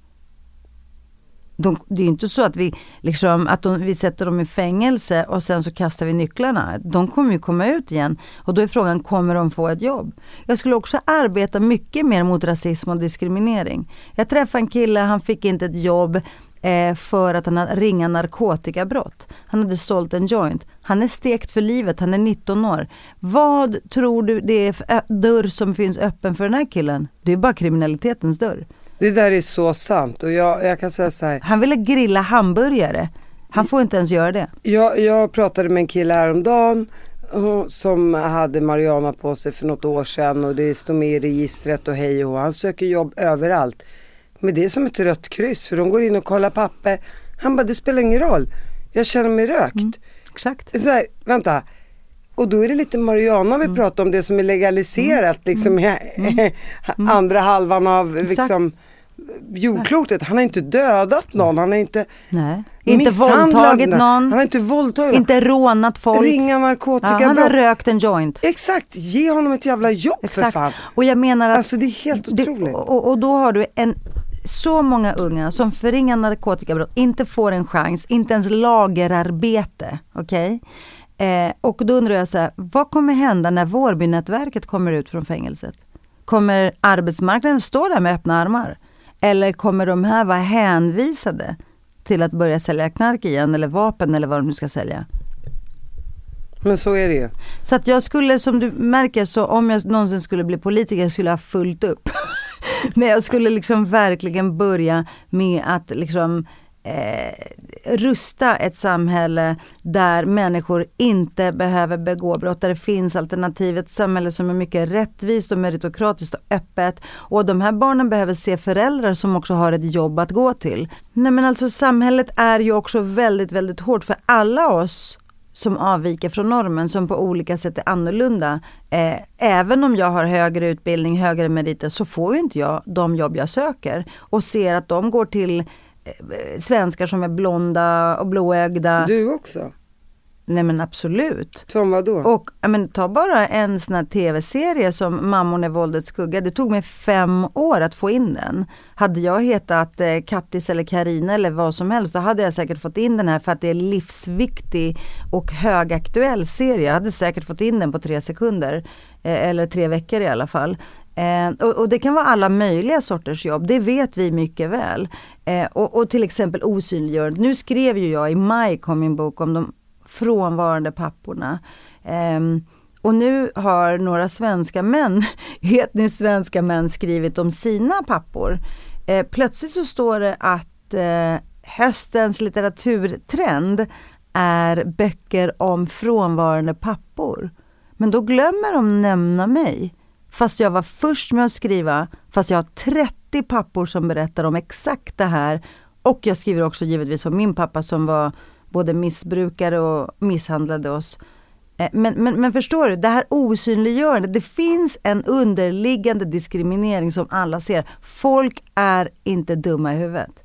De, det är inte så att vi, liksom, att de, vi sätter dem i fängelse och sen så kastar vi nycklarna. De kommer ju komma ut igen och då är frågan, kommer de få ett jobb? Jag skulle också arbeta mycket mer mot rasism och diskriminering. Jag träffade en kille, han fick inte ett jobb eh, för att han hade ringa narkotikabrott. Han hade sålt en joint. Han är stekt för livet, han är 19 år. Vad tror du det är för dörr som finns öppen för den här killen? Det är bara kriminalitetens dörr. Det där är så sant och jag, jag kan säga så här. Han ville grilla hamburgare. Han får inte ens göra det. Jag, jag pratade med en kille häromdagen som hade Mariana på sig för något år sedan och det stod med i registret och hej och Han söker jobb överallt. Men det är som ett rött kryss för de går in och kollar papper. Han bara, det spelar ingen roll. Jag känner mig rökt. Mm, exakt. Så här, vänta. Och då är det lite Mariana vi mm. pratar om, det som är legaliserat mm. liksom mm. mm. *laughs* andra halvan av liksom jordklotet. Han har inte dödat någon, han har inte Nej. Inte våldtagit någon. Han har inte våldtagit Inte rånat folk. Ringa narkotika. Ja, han har rökt en joint. Exakt, ge honom ett jävla jobb Exakt. för fan. Och jag menar att, alltså det är helt otroligt. Det, och, och då har du en så många unga som förringar narkotikabrott, inte får en chans, inte ens lagerarbete. Okej? Okay? Eh, och då undrar jag så här, vad kommer hända när Vårbynätverket kommer ut från fängelset? Kommer arbetsmarknaden stå där med öppna armar? Eller kommer de här vara hänvisade till att börja sälja knark igen eller vapen eller vad de nu ska sälja? Men så är det ju. Så att jag skulle, som du märker, så om jag någonsin skulle bli politiker skulle jag ha fullt upp. *laughs* Men jag skulle liksom verkligen börja med att liksom eh, rusta ett samhälle där människor inte behöver begå brott, där det finns alternativ, ett samhälle som är mycket rättvist och meritokratiskt och öppet. Och de här barnen behöver se föräldrar som också har ett jobb att gå till. Nej men alltså samhället är ju också väldigt, väldigt hårt för alla oss som avviker från normen, som på olika sätt är annorlunda. Eh, även om jag har högre utbildning, högre meriter, så får ju inte jag de jobb jag söker. Och ser att de går till svenskar som är blonda och blåögda. Du också? Nej men absolut. Som vad då? Och men, ta bara en sån här tv-serie som Mammon är våldets skugga. Det tog mig fem år att få in den. Hade jag hetat eh, Kattis eller Karina eller vad som helst, då hade jag säkert fått in den här för att det är livsviktig och högaktuell serie. Jag hade säkert fått in den på tre sekunder. Eh, eller tre veckor i alla fall. Eh, och, och, det kan vara alla möjliga sorters jobb, det vet vi mycket väl. Eh, och, och, till exempel osynliggörande. Nu skrev ju jag i maj, kom min bok om de frånvarande papporna. Eh, och nu har några svenska män, *laughs* etniskt svenska män skrivit om sina pappor. Eh, plötsligt så står det att eh, höstens litteraturtrend är böcker om frånvarande pappor. Men då glömmer de nämna mig. Fast jag var först med att skriva, fast jag har 30 pappor som berättar om exakt det här. Och jag skriver också givetvis om min pappa som var både missbrukare och misshandlade oss. Eh, men, men, men förstår du, det här osynliggörandet, det finns en underliggande diskriminering som alla ser. Folk är inte dumma i huvudet.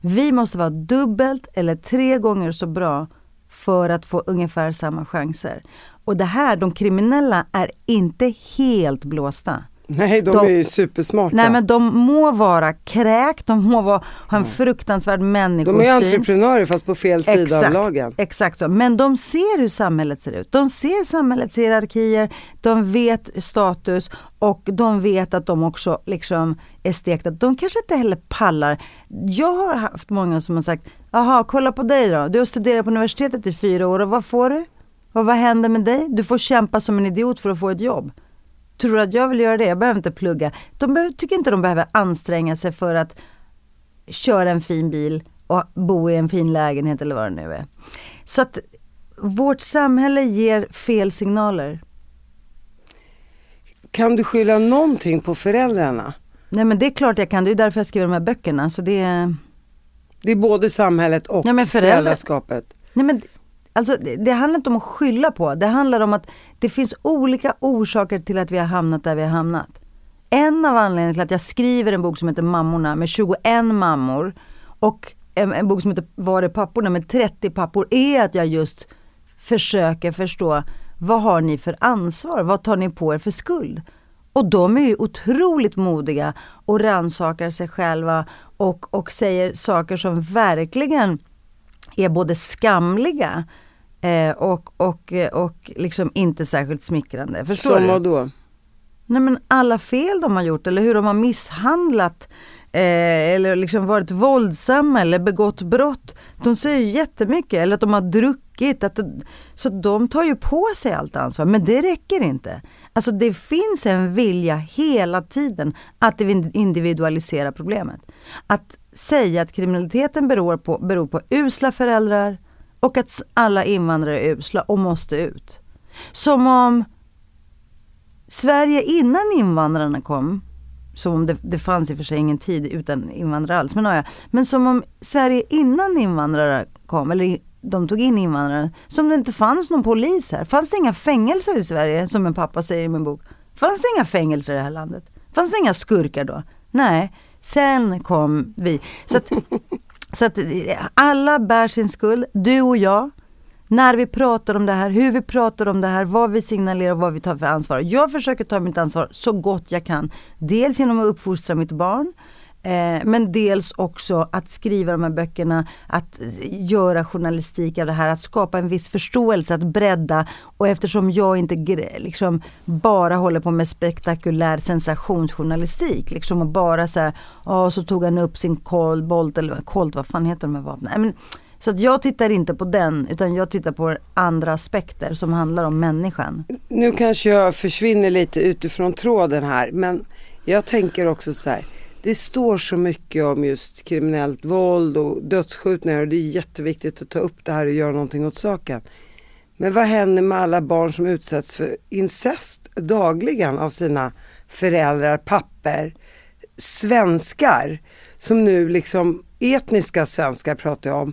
Vi måste vara dubbelt eller tre gånger så bra för att få ungefär samma chanser. Och det här, de kriminella är inte helt blåsta. Nej, de, De- är ju supersmarta. Nej men de må vara kräk, de må vara, ha en fruktansvärd människosyn. de är entreprenörer fast på fel sida av lagen. Exakt så. Men de ser hur samhället ser ut. De ser samhällets hierarkier, de vet status och de vet att de också liksom är stekta. De kanske inte heller pallar. Jag har haft många som har sagt, jaha kolla på dig då, du har studerat på universitetet i fyra år och vad får du? Och vad händer med dig? Du får kämpa som en idiot för att få ett jobb. Tror du att jag vill göra det? Jag behöver inte plugga. De behöver, tycker inte de behöver anstränga sig för att köra en fin bil och bo i en fin lägenhet eller vad det nu är. Så att vårt samhälle ger fel signaler. Kan du skylla någonting på föräldrarna? Nej men det är klart jag kan, det är därför jag skriver de här böckerna. Så det är... Det är både samhället och Ja, föräldrar- föräldraskapet. Nej men alltså det, det handlar inte om att skylla på, det handlar om att det finns olika orsaker till att vi har hamnat där vi har hamnat. En av anledningarna till att jag skriver en bok som heter Mammorna med 21 mammor och en, en bok som heter Var är papporna med 30 pappor är att jag just försöker förstå vad har ni för ansvar? Vad tar ni på er för skuld? Och de är ju otroligt modiga och rannsakar sig själva och, och säger saker som verkligen är både skamliga eh, och, och, och liksom inte särskilt smickrande. Förstår Som du? vad då? Nej men alla fel de har gjort eller hur de har misshandlat eh, eller liksom varit våldsamma eller begått brott. De säger ju jättemycket eller att de har druckit. Att de, så de tar ju på sig allt ansvar men det räcker inte. Alltså det finns en vilja hela tiden att individualisera problemet. Att säga att kriminaliteten beror på, beror på usla föräldrar och att alla invandrare är usla och måste ut. Som om Sverige innan invandrarna kom, som om det, det fanns i och för sig ingen tid utan invandrare alls, men, ja, men som om Sverige innan invandrare kom, eller de tog in invandrare, som det inte fanns någon polis här. Fanns det inga fängelser i Sverige, som en pappa säger i min bok? Fanns det inga fängelser i det här landet? Fanns det inga skurkar då? Nej, sen kom vi. Så att, *laughs* så att alla bär sin skuld, du och jag, när vi pratar om det här, hur vi pratar om det här, vad vi signalerar och vad vi tar för ansvar. Jag försöker ta mitt ansvar så gott jag kan. Dels genom att uppfostra mitt barn, eh, men dels också att skriva de här böckerna, att göra journalistik av det här, att skapa en viss förståelse, att bredda. Och eftersom jag inte liksom bara håller på med spektakulär sensationsjournalistik, liksom och bara så här, ja så tog han upp sin kolbolt, eller Colt, vad fan heter de här vapnen? Men, så att jag tittar inte på den utan jag tittar på andra aspekter som handlar om människan. Nu kanske jag försvinner lite utifrån tråden här men jag tänker också så här. Det står så mycket om just kriminellt våld och dödsskjutningar och det är jätteviktigt att ta upp det här och göra någonting åt saken. Men vad händer med alla barn som utsätts för incest dagligen av sina föräldrar, papper, svenskar som nu liksom etniska svenskar pratar jag om.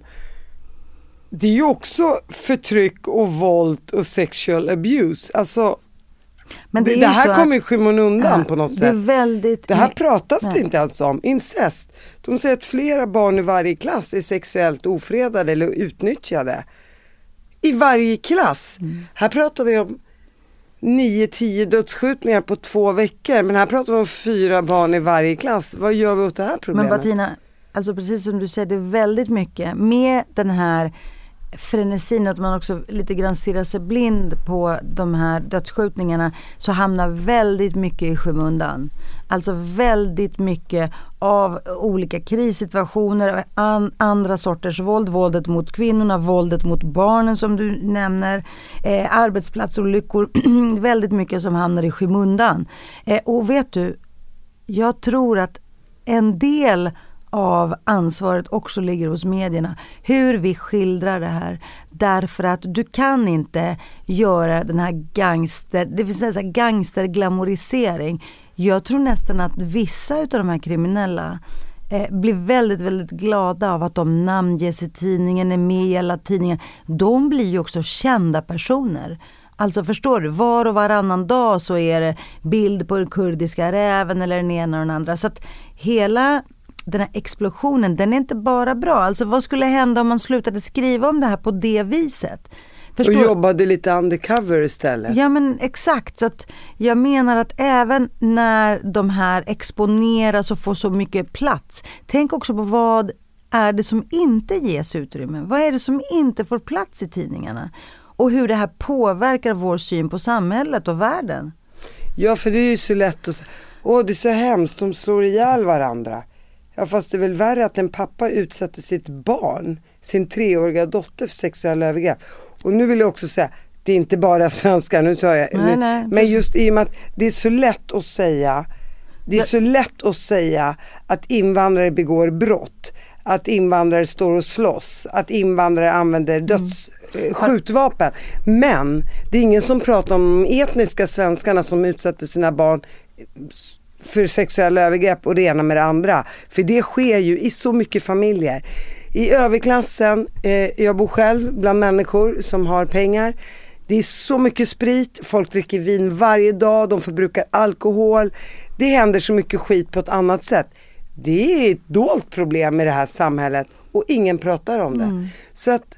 Det är ju också förtryck och våld och sexual abuse. Alltså men det, det, här kommer i skymundan på något Det sätt. väldigt... Det här pratas det Nej. inte ens om. Incest. De säger att flera barn i varje klass är sexuellt ofredade eller utnyttjade. I varje klass. Mm. Här pratar vi om 9-10 dödsskjutningar på två veckor. Men här pratar vi om fyra barn i varje klass. Vad gör vi åt det här Men problemet? Bettina, alltså precis som du säger, det är väldigt mycket med den här frenesin, att man också lite grann stirrar sig blind på de här dödsskjutningarna, så hamnar väldigt mycket i skymundan. Alltså väldigt mycket av olika krissituationer, an, andra sorters våld, våldet mot kvinnorna, våldet mot barnen som du nämner, eh, arbetsplatsolyckor, *clears throat* väldigt mycket som hamnar i skymundan. Eh, och vet du, jag tror att en del av ansvaret också ligger hos medierna. Hur vi skildrar det här. Därför att du kan inte göra den här gangster, det vill säga gangsterglamorisering. Jag tror nästan att vissa utav de här kriminella eh, blir väldigt, väldigt glada av att de namnges i tidningen, är med i alla tidningar. De blir ju också kända personer. Alltså förstår du, var och varannan dag så är det bild på den kurdiska räven eller den ena och den andra. Så att hela den här explosionen, den är inte bara bra. Alltså vad skulle hända om man slutade skriva om det här på det viset? Förstår? Och jobbade lite undercover istället. Ja men exakt. Så att jag menar att även när de här exponeras och får så mycket plats. Tänk också på vad är det som inte ges utrymme? Vad är det som inte får plats i tidningarna? Och hur det här påverkar vår syn på samhället och världen. Ja för det är ju så lätt att säga, åh det är så hemskt, de slår ihjäl varandra. Ja fast det är väl värre att en pappa utsätter sitt barn, sin treåriga dotter för sexuella övergrepp. Och nu vill jag också säga, det är inte bara *laughs* svenskar, nu sa jag, nej, nej, men just i och med att det är så lätt att säga det är så lätt att säga att invandrare begår brott, att invandrare står och slåss, att invandrare använder mm. döds, mm. skjutvapen. Men det är ingen som pratar om de etniska svenskarna som utsätter sina barn för sexuella övergrepp och det ena med det andra. För det sker ju i så mycket familjer. I överklassen, eh, jag bor själv bland människor som har pengar. Det är så mycket sprit, folk dricker vin varje dag, de förbrukar alkohol. Det händer så mycket skit på ett annat sätt. Det är ett dolt problem i det här samhället och ingen pratar om det. Mm. Så att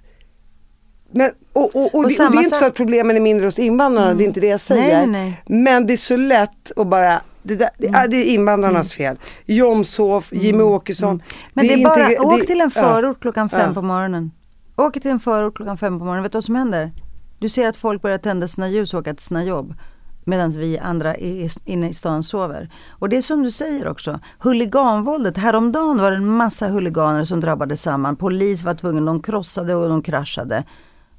men, och, och, och, och, det, det är inte så att problemen är mindre hos invandrarna, mm. det är inte det jag säger. Nej, nej. Men det är så lätt att bara det, där, mm. det, är invandrarnas fel. Jomshof, mm. Jimmy Åkesson. Mm. Men det är, det är bara, inte, åk till en förort ja. klockan fem ja. på morgonen. Åk till en förort klockan fem på morgonen, vet du vad som händer? Du ser att folk börjar tända sina ljus och åka till sina jobb. Medan vi andra inne i stan sover. Och det är som du säger också, huliganvåldet. Häromdagen var det en massa huliganer som drabbades samman. Polis var tvungen, de krossade och de kraschade.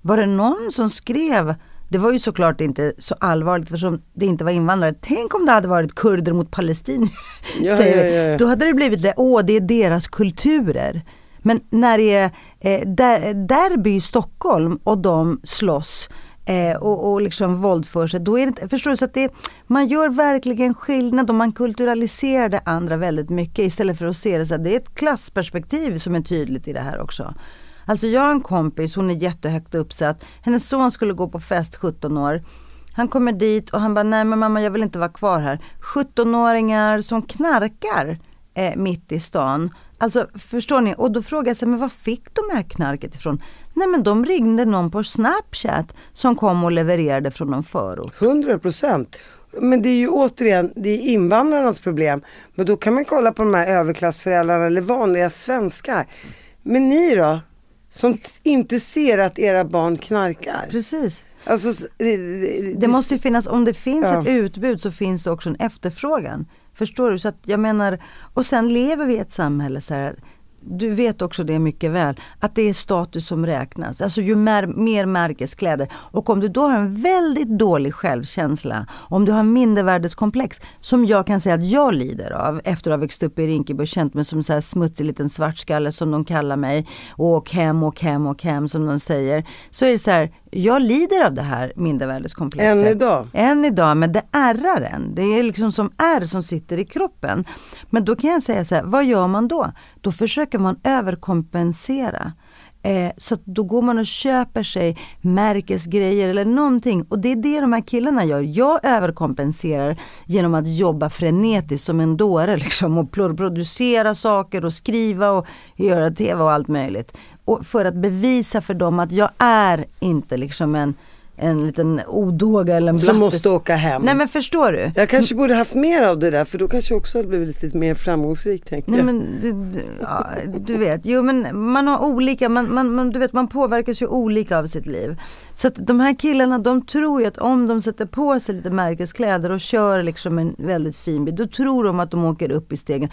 Var det någon som skrev det var ju såklart inte så allvarligt eftersom det inte var invandrare. Tänk om det hade varit kurder mot palestinier. Ja, säger ja, ja, Då hade det blivit det, åh det är deras kulturer. Men när det är eh, der, derby i Stockholm och de slåss eh, och, och liksom våldför sig. Då är det, förstår du? Så att det, man gör verkligen skillnad och man kulturaliserar det andra väldigt mycket istället för att se det så att det är ett klassperspektiv som är tydligt i det här också. Alltså jag har en kompis, hon är jättehögt uppsatt. Hennes son skulle gå på fest 17 år. Han kommer dit och han bara, nej men mamma jag vill inte vara kvar här. 17-åringar som knarkar eh, mitt i stan. Alltså förstår ni? Och då frågar jag sig, men var fick de här knarket ifrån? Nej men de ringde någon på Snapchat som kom och levererade från någon förort. 100 procent. Men det är ju återigen, det är invandrarnas problem. Men då kan man kolla på de här överklassföräldrarna eller vanliga svenskar. Men ni då? Som inte ser att era barn knarkar. Precis. Alltså, det, det, det måste finnas, om det finns ja. ett utbud så finns det också en efterfrågan. Förstår du? Så att jag menar, och sen lever vi i ett samhälle så här, du vet också det mycket väl, att det är status som räknas. Alltså ju mer, mer märkeskläder. Och om du då har en väldigt dålig självkänsla, om du har mindervärdeskomplex, som jag kan säga att jag lider av efter att ha växt upp i Rinkeby och känt mig som en så här smutsig liten svartskalle som de kallar mig. Åk hem, åk hem, åk hem som de säger. Så är det så här, jag lider av det här mindervärdeskomplexet. Än idag? Än idag, men det ärrar en. Det är liksom som ärr som sitter i kroppen. Men då kan jag säga så här, vad gör man då? Då försöker man överkompensera. Eh, så då går man och köper sig märkesgrejer eller någonting. Och det är det de här killarna gör. Jag överkompenserar genom att jobba frenetiskt som en dåre *laughs* liksom, och producera saker och skriva och göra tv och allt möjligt. För att bevisa för dem att jag är inte liksom en en liten odåga eller en blatte. Som måste åka hem. Nej men förstår du? Jag kanske borde haft mer av det där för då kanske jag också hade blivit lite mer framgångsrik tänkte Nej jag. men du, du, ja, du, vet, jo men man har olika, man, man, man, du vet man påverkas ju olika av sitt liv. Så att de här killarna de tror ju att om de sätter på sig lite märkeskläder och kör liksom en väldigt fin bil, då tror de att de åker upp i stegen.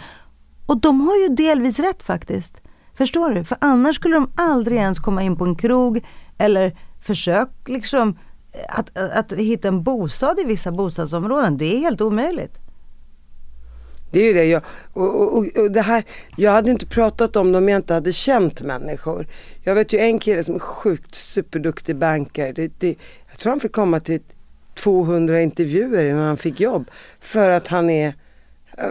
Och de har ju delvis rätt faktiskt. Förstår du? För annars skulle de aldrig ens komma in på en krog eller försök liksom eh, att, eh, att, hitta en bostad i vissa bostadsområden. Det är helt omöjligt. Det är ju det. Jag, och, och, och, det här, jag hade inte pratat om det om jag inte hade känt människor. Jag vet ju en kille som är sjukt superduktig banker. Det, det, jag tror han fick komma till 200 intervjuer innan han fick jobb. För att han är eh,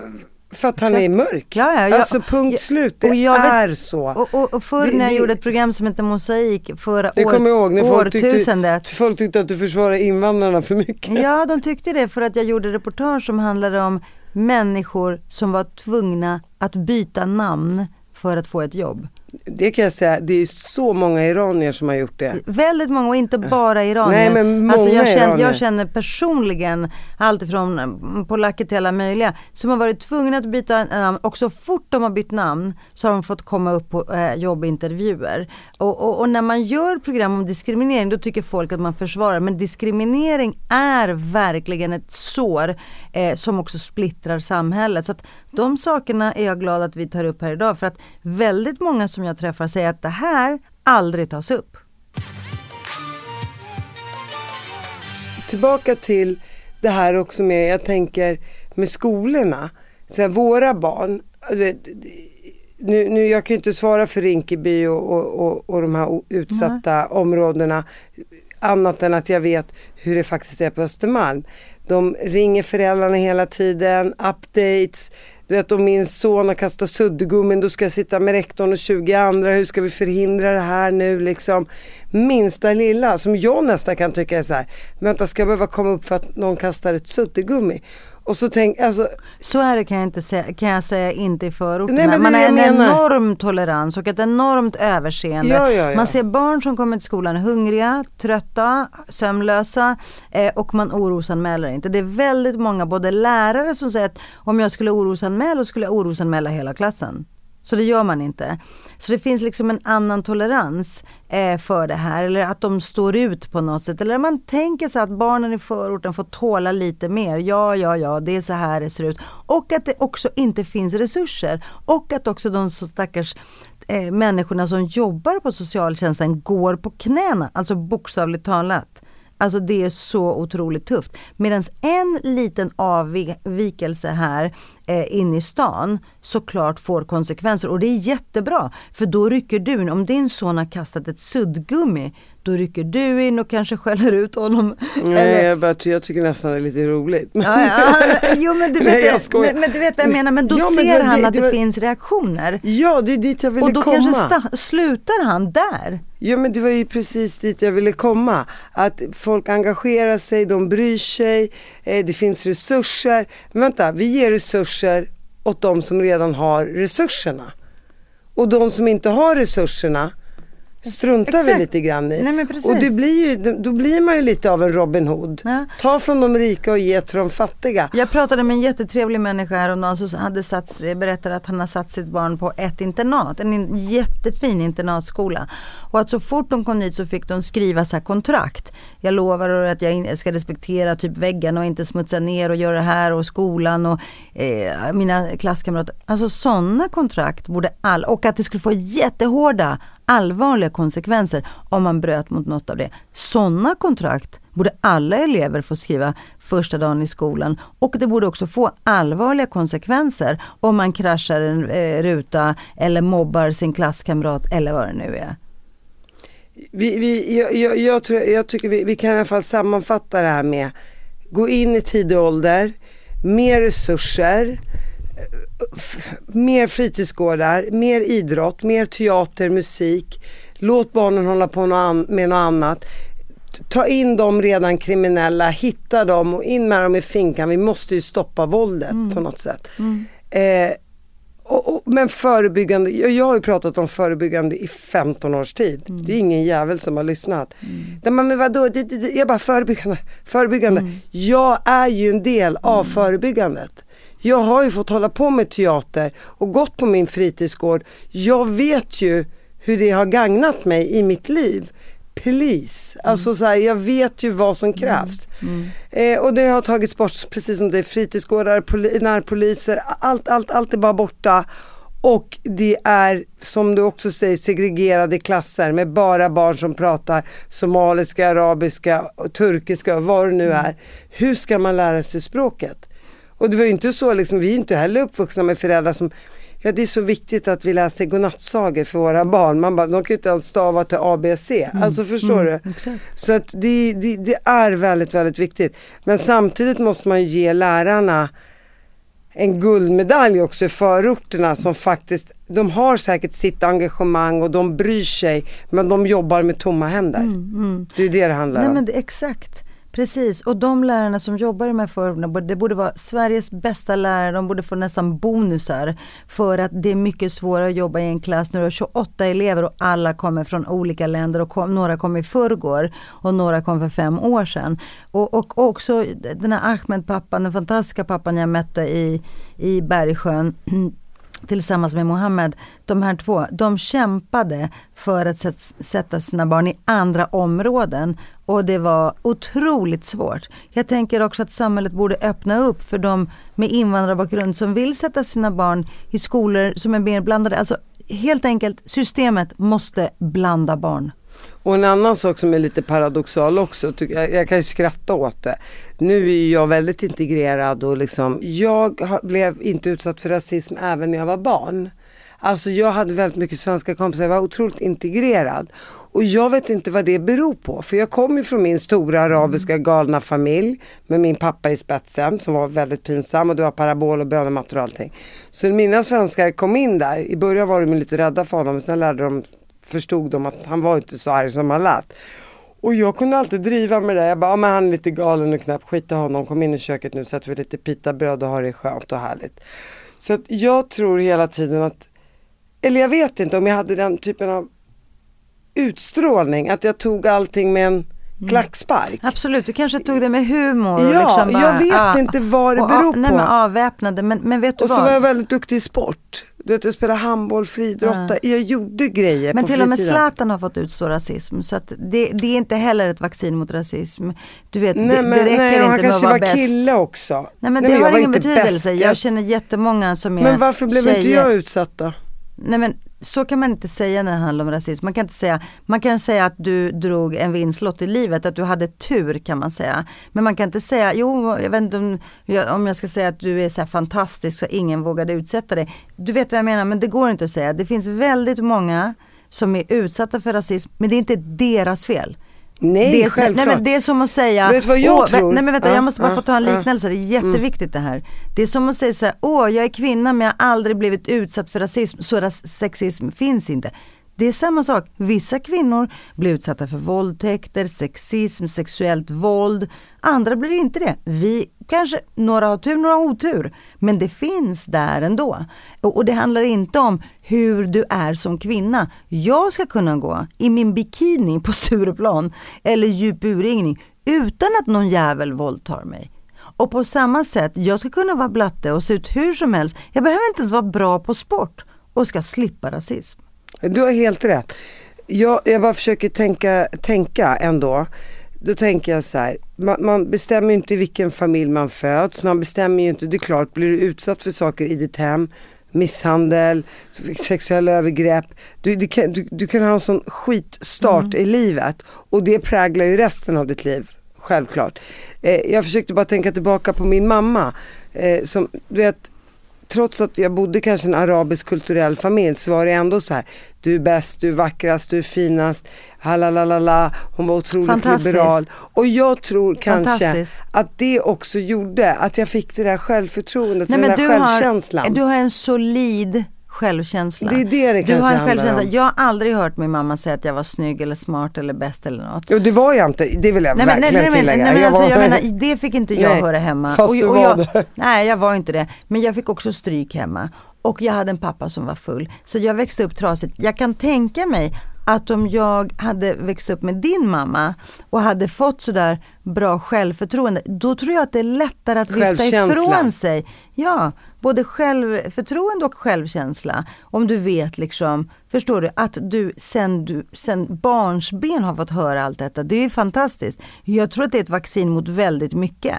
för att han är mörk. Ja, ja, ja. Alltså punkt Ja, slut, det jag vet- är så. Och, och, och förr Det- när jag det- gjorde ett program som hette Mosaik förra det år, kommer jag ihåg när folk tyckte, årtusendet. folk tyckte att du försvarade invandrarna för mycket. Ja, de tyckte det för att jag gjorde reportage som handlade om människor som var tvungna att byta namn för att få ett jobb. Det kan jag säga, det är så många iranier som har gjort det. Väldigt många och inte bara iranier. Nej, men alltså jag, många känner, jag känner personligen allt ifrån mm, polacker till alla möjliga som har varit tvungna att byta namn och så fort de har bytt namn så har de fått komma upp på eh, jobbintervjuer. Och, och, och när man gör program om diskriminering då tycker folk att man försvarar men diskriminering är verkligen ett sår eh, som också splittrar samhället. Så att de sakerna är jag glad att vi tar upp här idag för att väldigt många som jag träffar säger att det här aldrig tas upp. Tillbaka till det här också med, jag tänker med skolorna. Så här, våra barn, nu, nu, jag kan ju inte svara för Rinkeby och, och, och, och de här utsatta områdena annat än att jag vet hur det faktiskt är på Östermalm. De ringer föräldrarna hela tiden, updates. Du vet om min son har kastat suddgummin då ska jag sitta med rektorn och 20 andra. Hur ska vi förhindra det här nu liksom? Minsta lilla som jag nästan kan tycka är så här. Vänta ska jag behöva komma upp för att någon kastar ett suddgummi? Och så tänk, alltså Så är det kan jag, inte säga, kan jag säga inte i förorterna. Nej, Man har en menar. enorm tolerans och ett enormt överseende. Ja, ja, ja. Man ser barn som kommer till skolan hungriga, trötta, sömnlösa eh, och man orosanmäler inte. Det är väldigt många, både lärare som säger att om jag skulle orosanmäla, då skulle jag orosanmäla hela klassen. Så det gör man inte. Så det finns liksom en annan tolerans eh, för det här. Eller att de står ut på något sätt. Eller man tänker sig att barnen i förorten får tåla lite mer. Ja, ja, ja, det är så här det ser ut. Och att det också inte finns resurser. Och att också de så stackars eh, människorna som jobbar på socialtjänsten går på knäna. Alltså bokstavligt talat. Alltså det är så otroligt tufft. Medan en liten avvikelse här eh, inne i stan såklart får konsekvenser och det är jättebra. För då rycker du om din son har kastat ett suddgummi, då rycker du in och kanske skäller ut honom. nej, jag, bara, jag tycker nästan det är lite roligt. Ja, ja. Jo men du, *laughs* vet, Nej, jag men, men du vet vad jag menar, men då Ja, men ser det- han det- att det var- finns reaktioner. Ja, det är dit jag ville Och då komma. kanske slutar han där. Ja men det var ju precis dit jag ville komma. Att folk engagerar sig, de bryr sig, eh, det finns resurser. Men vänta, vi ger resurser åt de som redan har resurserna. Och de som inte har resurserna struntar vi Exakt. lite grann i. Nej, men precis. och det blir ju, då blir man ju lite av en Robin Hood. Ja. Ta från de rika och ge till de fattiga. Jag pratade med en jättetrevlig människa häromdagen som hade satt, berättade att han har satt sitt barn på ett internat, en in- jättefin internatskola. Och att så fort de kom dit så fick de skriva så här kontrakt. Jag lovar att jag ska respektera typ väggarna och inte smutsa ner och göra det här och skolan och eh, mina klasskamrater. Alltså sådana kontrakt borde all, och att det skulle få jättehårda allvarliga konsekvenser om man bröt mot något av det. Sådana kontrakt borde alla elever få skriva första dagen i skolan och det borde också få allvarliga konsekvenser om man kraschar en eh, ruta eller mobbar sin klasskamrat eller vad det nu är. Vi, vi, jag, jag, jag, tror, jag tycker vi, vi kan i alla fall sammanfatta det här med gå in i tidig ålder, mer resurser, mer fritidsgårdar, mer idrott, mer teater, musik. Låt barnen hålla på med något annat. Ta in de redan kriminella, hitta dem och in med dem i finkan. Vi måste ju stoppa våldet på något sätt. Eh, och, och, men förebyggande, jag, har ju pratat om förebyggande i 15 års tid. Det är ingen jävel som har lyssnat. Där man, men vadå, det, det, det, jag bara förebyggande, förebyggande. Jag är ju en del av förebyggandet. Jag har ju fått hålla på med teater och gått på min fritidsgård. Jag vet ju hur det har gagnat mig i mitt liv. Please, alltså så här, jag vet ju vad som krävs. Eh, och det har tagits bort precis som det är fritidsgårdar, poli- närpoliser, allt, allt, allt är bara borta. Och det är som du också säger segregerade klasser med bara barn som pratar somaliska, arabiska, och turkiska vad det nu är. Hur ska man lära sig språket? Och det var ju inte så liksom, vi är inte heller uppvuxna med föräldrar som Ja det är så viktigt att vi läser godnattsagor för våra barn. Man bara, de kan ju inte ens stava till ABC. Alltså förstår du? Så att det, det, det är väldigt, väldigt viktigt. Men samtidigt måste man ju ge lärarna en guldmedalj också i förorterna som faktiskt, de har säkert sitt engagemang och de bryr sig men de jobbar med tomma händer. Det är det det handlar Nej om. men det, exakt. Precis, och de lärarna som jobbar i de här förorterna, det borde vara Sveriges bästa lärare, de borde få nästan bonusar. För att det är mycket svårare att jobba i en klass när du har 28 elever och alla kommer från olika länder och kom, några kom i förrgår och några kom för fem år sedan. Och, och också den här Ahmed-pappan, den fantastiska pappan jag mötte i, i Bergsjön *clears throat* tillsammans med Mohammed, de här två, de kämpade för att sätta sina barn i andra områden och det var otroligt svårt. Jag tänker också att samhället borde öppna upp för de med invandrarbakgrund som vill sätta sina barn i skolor som är mer blandade. Alltså helt enkelt, systemet måste blanda barn. Och en annan sak som är lite paradoxal också, jag, jag kan ju skratta åt det. Nu är jag väldigt integrerad och liksom, jag blev inte utsatt för rasism även när jag var barn. Alltså jag hade väldigt mycket svenska kompisar, jag var otroligt integrerad. Och jag vet inte vad det beror på, för jag kom ju från min stora arabiska galna familj med min pappa i spetsen som var väldigt pinsam och det var parabol och bönemattor och allting. Så mina svenskar kom in där, i början var de lite rädda för honom men sen lärde de förstod de att han var inte så arg som han lät. Och jag kunde alltid driva med det. Jag bara, ja, men han är lite galen och knäpp, skit i honom, kom in i köket nu så att vi lite pitabröd och har det skönt och härligt. Så att jag tror hela tiden att, eller jag vet inte om jag hade den typen av utstrålning, att jag tog allting med en klackspark. Absolut, du kanske tog det med humor. och Ja, liksom jag vet inte vad det och, beror Nej, på. men avväpnade, men, men vet du Och så vad? var jag väldigt duktig i sport. Du vet, jag spelade handboll, friidrotta, jag gjorde grejer Men på till och med. Zlatan har fått utstå rasism så att det, det är inte heller ett vaccin mot rasism. Du vet, Nej det, men det räcker nej, inte han med att kanske vara var bäst. kille också. Nej men det jag har var ingen inte betydelse. bäst. Jag känner jättemånga som är Men varför blev inte tjejer. jag utsatt då? Nej men så kan man inte säga när det handlar om rasism. Man kan inte säga, man kan säga att du drog en vinstlott i livet, att du hade tur kan man säga. Men man kan inte säga, jo jag vet inte om jag, om jag ska säga att du är så här fantastisk så ingen vågade utsätta dig. Du vet vad jag menar, men det går inte att säga. Det finns väldigt många som är utsatta för rasism, men det är inte deras fel. Nej, det, är- självklart. nej men det är som att säga, Vet vad jag åh, tror? nej men vänta Ja, jag måste bara ja, få ta en ja. Mm. liknelse, det är jätteviktigt det här. Det är som att säga så här, åh jag är kvinna men jag har aldrig blivit utsatt för rasism, så ras- sexism finns inte. Det är samma sak, vissa kvinnor blir utsatta för våldtäkter, sexism, sexuellt våld. Andra blir inte det. Vi kanske, några har tur, några har otur. Men det finns där ändå. Och, och det handlar inte om hur du är som kvinna. Jag ska kunna gå i min bikini på Stureplan eller djup urringning utan att någon jävel våldtar mig. Och på samma sätt, jag ska kunna vara blatte och se ut hur som helst. Jag behöver inte ens vara bra på sport och ska slippa rasism. Du har helt rätt. Jag, jag bara försöker tänka, tänka ändå. Då tänker jag så här, man, man bestämmer ju inte i vilken familj man föds, man bestämmer ju inte, det är klart, blir du utsatt för saker i ditt hem, misshandel, sexuella övergrepp, du, du, kan, du, du kan ha en sån skitstart i livet och det präglar ju resten av ditt liv, självklart. Eh, jag försökte bara tänka tillbaka på min mamma, eh, som du vet, trots att jag bodde kanske en arabisk kulturell familj så var det ändå så här, du är bäst, du är vackrast, du är finast, halalalala, hon var otroligt liberal. Och jag tror kanske att det också gjorde att jag fick det där självförtroendet, Nej, den där självkänslan. har, du har en solid självkänsla. Det är det det du har en självkänsla. om. Jag har aldrig hört min mamma säga att jag var snygg eller smart eller bäst eller något. Jo det var jag inte, det vill jag Nej men, nej, verkligen nej, men, tillägga. nej, men Jag alltså, var- jag menar, det fick inte jag Nej, höra hemma. fast du var jag, det. Nej jag var inte det. Men jag fick också stryk hemma. Och jag hade en pappa som var full. Så jag växte upp trasigt. Jag kan tänka mig att om jag hade växt upp med din mamma och hade fått sådär bra självförtroende, då tror jag att det är lättare att lyfta ifrån sig. Ja, både självförtroende och självkänsla. Om du vet liksom, förstår du, att du sen, du sen barnsben har fått höra allt detta. Det är ju fantastiskt. Jag tror att det är ett vaccin mot väldigt mycket.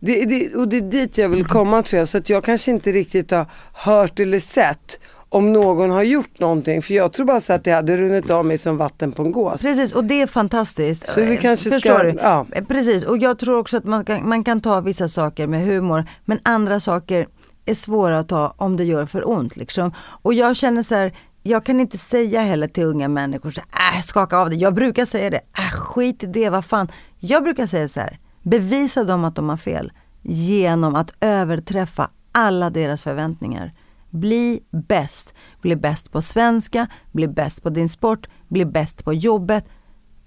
Det, det, och det är dit jag vill komma tror jag, så att jag kanske inte riktigt har hört eller sett om någon har gjort någonting. För jag tror bara så att det hade runnit av mig som vatten på en gås. Precis, och det är fantastiskt. Så vi kanske Förstår ska- du? ja. Precis, och jag tror också att man kan, man kan ta vissa saker med humor, men andra saker är svåra att ta om det gör för ont. Liksom. Och jag känner så här, jag kan inte säga heller till unga människor, så, här, äh, skaka av det. Jag brukar säga det, äh, skit i det, vad fan. Jag brukar säga så här, bevisa dem att de har fel genom att överträffa alla deras förväntningar. Bli bäst. Bli bäst på svenska, bli bäst på din sport, bli bäst på jobbet.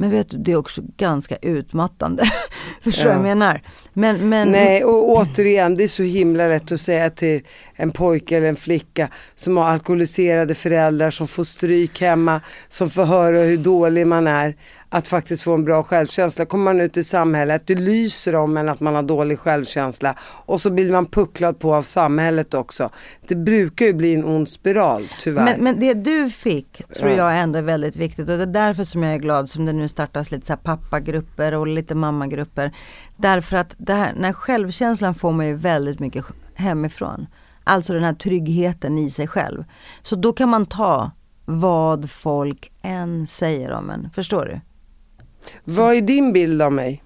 Men vet du, det är också ganska utmattande. *laughs* Förstår du Ja. vad jag menar? Men, men, Nej, och återigen, det är så himla lätt att säga till en pojke eller en flicka som har alkoholiserade föräldrar, som får stryk hemma, som får höra hur dålig man är, att faktiskt få en bra självkänsla. Kommer man ut i samhället, det lyser om en att man har dålig självkänsla och så blir man pucklad på av samhället också. Det brukar ju bli en ond spiral, tyvärr. Men, men det du fick tror Ja. jag ändå är väldigt viktigt och det är därför som jag är glad som det nu startas lite så pappagrupper och lite mammagrupper. Därför att det här, den här självkänslan får man ju väldigt mycket hemifrån. Alltså den här tryggheten i sig själv. Så då kan man ta vad folk än säger om en. Förstår du? Vad är din bild av mig?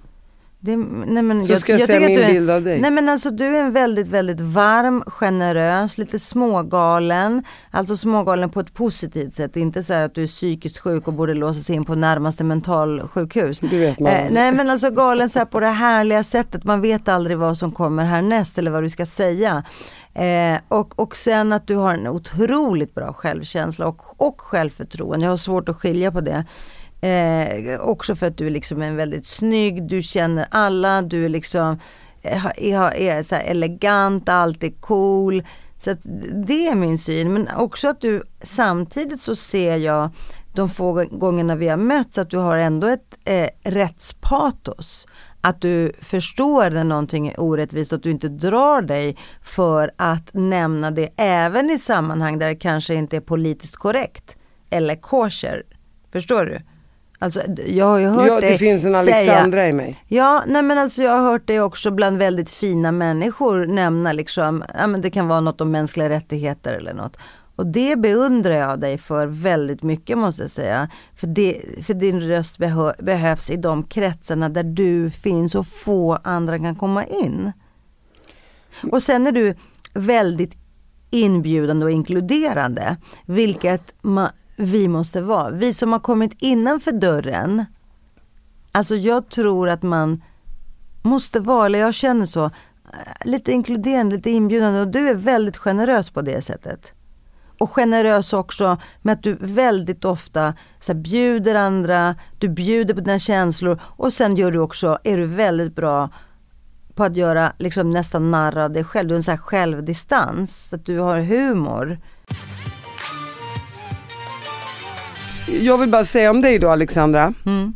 Det, nej men Så ska jag säga tycker att min du är, bild av dig. Nej men alltså du är en väldigt, väldigt varm, generös, lite smågalen. Alltså smågalen på ett positivt sätt. Inte så att du är psykiskt sjuk och borde låsas in på närmaste mentalsjukhus. Det vet man. Eh, nej men alltså galen så här på det härliga sättet. Man vet aldrig vad som kommer härnäst eller vad du ska säga. Eh, och, och sen att du har en otroligt bra självkänsla och, och självförtroende. Jag har svårt att skilja på det. Eh, också för att du är liksom en väldigt snygg, du känner alla, du är liksom eh, är, är så här elegant, alltid cool. Så att det är min syn. Men också att du samtidigt så ser jag de få gångerna vi har mötts att du har ändå ett eh, rättspatos. Att du förstår när någonting är orättvist och att du inte drar dig för att nämna det även i sammanhang där det kanske inte är politiskt korrekt eller kosher. Förstår du? Alltså, jag har ju hört Ja, det dig finns en säga- Alexandra i mig. Ja, nej men alltså jag har hört det också bland väldigt fina människor nämna liksom, ja men det kan vara något om mänskliga rättigheter eller något. Och det beundrar jag dig för väldigt mycket måste jag säga. För, det, för din röst behö, behövs i de kretsarna där du finns och få andra kan komma in. Och sen är du väldigt inbjudande och inkluderande, vilket vi måste vara. Vi som har kommit innanför dörren, alltså jag tror att man måste vara, eller jag känner så, eh, lite inkluderande, lite inbjudande och du är väldigt generös på det sättet. Och generös också med att du väldigt ofta så här, bjuder andra, du bjuder på dina känslor och sen gör du också, är du väldigt bra på att göra liksom nästan narr av dig själv. Du har en så här självdistans, att du har humor. Jag vill bara säga om dig då Alexandra. Mm.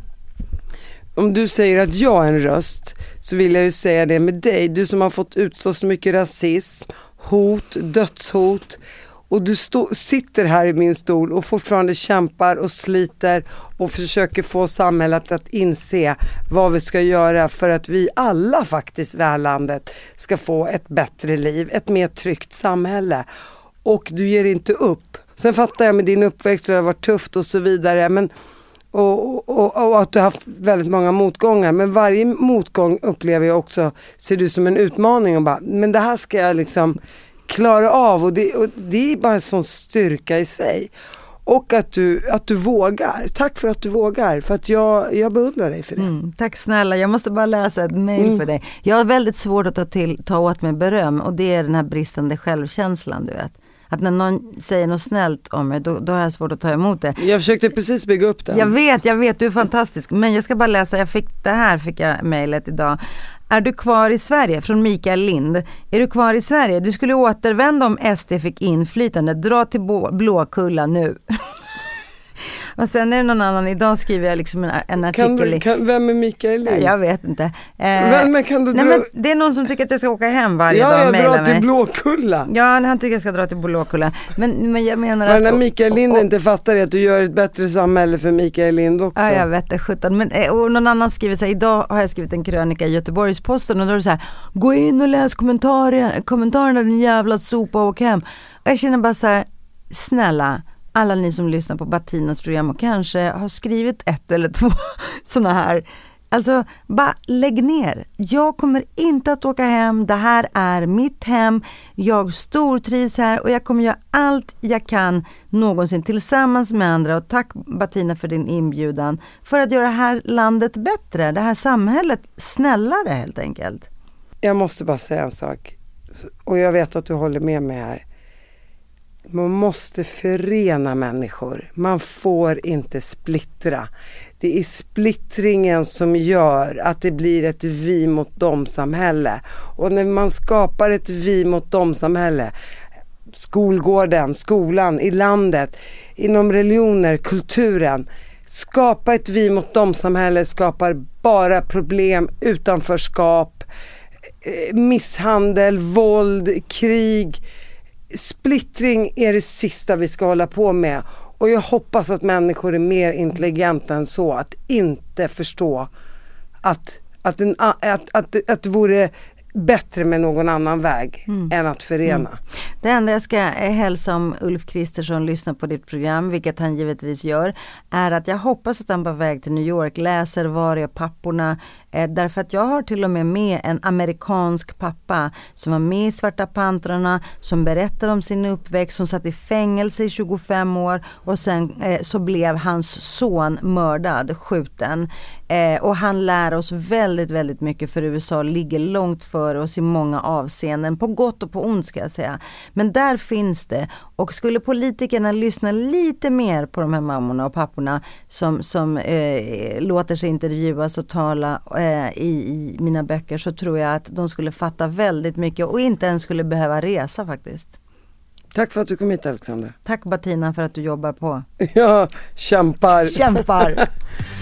Om du säger att jag är en röst så vill jag ju säga det med dig. Du som har fått utstå så mycket rasism, hot, dödshot och du stå, sitter här i min stol och fortfarande kämpar och sliter och försöker få samhället att inse vad vi ska göra för att vi alla faktiskt i det här landet ska få ett bättre liv, ett mer tryggt samhälle. Och du ger inte upp. Sen fattar jag med din uppväxt, det har varit tufft och så vidare, men och, och, och att du har haft väldigt många motgångar. Men varje motgång upplever jag också, ser du som en utmaning och bara, men det här ska jag liksom klara av och det, och det är bara en sån styrka i sig. Och att du, att du vågar. Tack för att du vågar, för att jag, jag beundrar dig för det. Mm, tack snälla, jag måste bara läsa ett mail Mm. för dig. Jag har väldigt svårt att ta, till, ta åt mig beröm och det är den här bristande självkänslan du vet. Att när någon säger något snällt om mig, då, då har jag svårt att ta emot det. Jag försökte precis bygga upp den. Jag vet, jag vet, du är fantastisk. Men jag ska bara läsa, jag fick det här fick jag mejlet idag. Är du kvar i Sverige? Från Mikael Lind. Är du kvar i Sverige? Du skulle återvända om SD fick inflytande. Dra till Blåkulla nu. *laughs* Och sen är det någon annan, idag skriver jag liksom en, en artikel kan du, kan, vem är Mikael Lind? Jag vet inte. Eh, Men- men kan du nej, dra- men det är någon som tycker att jag ska åka hem varje dag Ja, jag mejla drar till mig. Blåkulla. Ja, han tycker jag ska dra till Blåkulla. Men, men jag menar här att... Mikael Lind inte fattar är att du gör ett bättre samhälle för Mikael Lind också. Ja, jag vet det, sjutton. Men eh, och någon annan skriver så här, idag har jag skrivit en krönika i Göteborgs-Posten och då är det så här, gå in och läs kommentarer, kommentarerna din jävla sopa och åk hem. Och jag känner bara så här, snälla, alla ni som lyssnar på Batinas program och kanske har skrivit ett eller två *laughs* sådana här Alltså, bara lägg ner. Jag kommer inte att åka hem. Det här är mitt hem. Jag stortrivs här och jag kommer göra allt jag kan någonsin tillsammans med andra. Och tack Batina för din inbjudan. För att göra det här landet bättre, det här samhället snällare helt enkelt. Jag måste bara säga en sak. och jag vet att du håller med mig här. Man måste förena människor. Man får inte splittra. Det är splittringen som gör att det blir ett vi mot dem samhälle. Och när man skapar ett vi mot dem samhälle, skolgården, skolan, i landet, inom religioner, kulturen. Skapa ett vi mot dem samhälle skapar bara problem, utanförskap, eh, misshandel, våld, krig splittring är det sista vi ska hålla på med. Och jag hoppas att människor är mer intelligenta än så, att inte förstå att, att, en, att, att, att det vore bättre med någon annan väg mm. än att förena. Mm. Det enda jag ska hälsa om Ulf Kristersson lyssnar på ditt program, vilket han givetvis gör, är att jag hoppas att han på väg till New York läser Var är papporna? Eh, därför att jag har till och med med en amerikansk pappa som var med i Svarta Pantrarna, som berättar om sin uppväxt, som satt i fängelse i 25 år och sen eh, så blev hans son mördad, skjuten. Eh, och han lär oss väldigt, väldigt mycket för USA ligger långt före oss i många avseenden, på gott och på ont ska jag säga. Men där finns det och skulle politikerna lyssna lite mer på de här mammorna och papporna som, som eh, låter sig intervjuas och tala eh, i, i mina böcker så tror jag att de skulle fatta väldigt mycket och inte ens skulle behöva resa faktiskt. Tack för att du kom hit Alexandra. Tack Bettina för att du jobbar på. *laughs* Ja, kämpar. Kämpar. *laughs*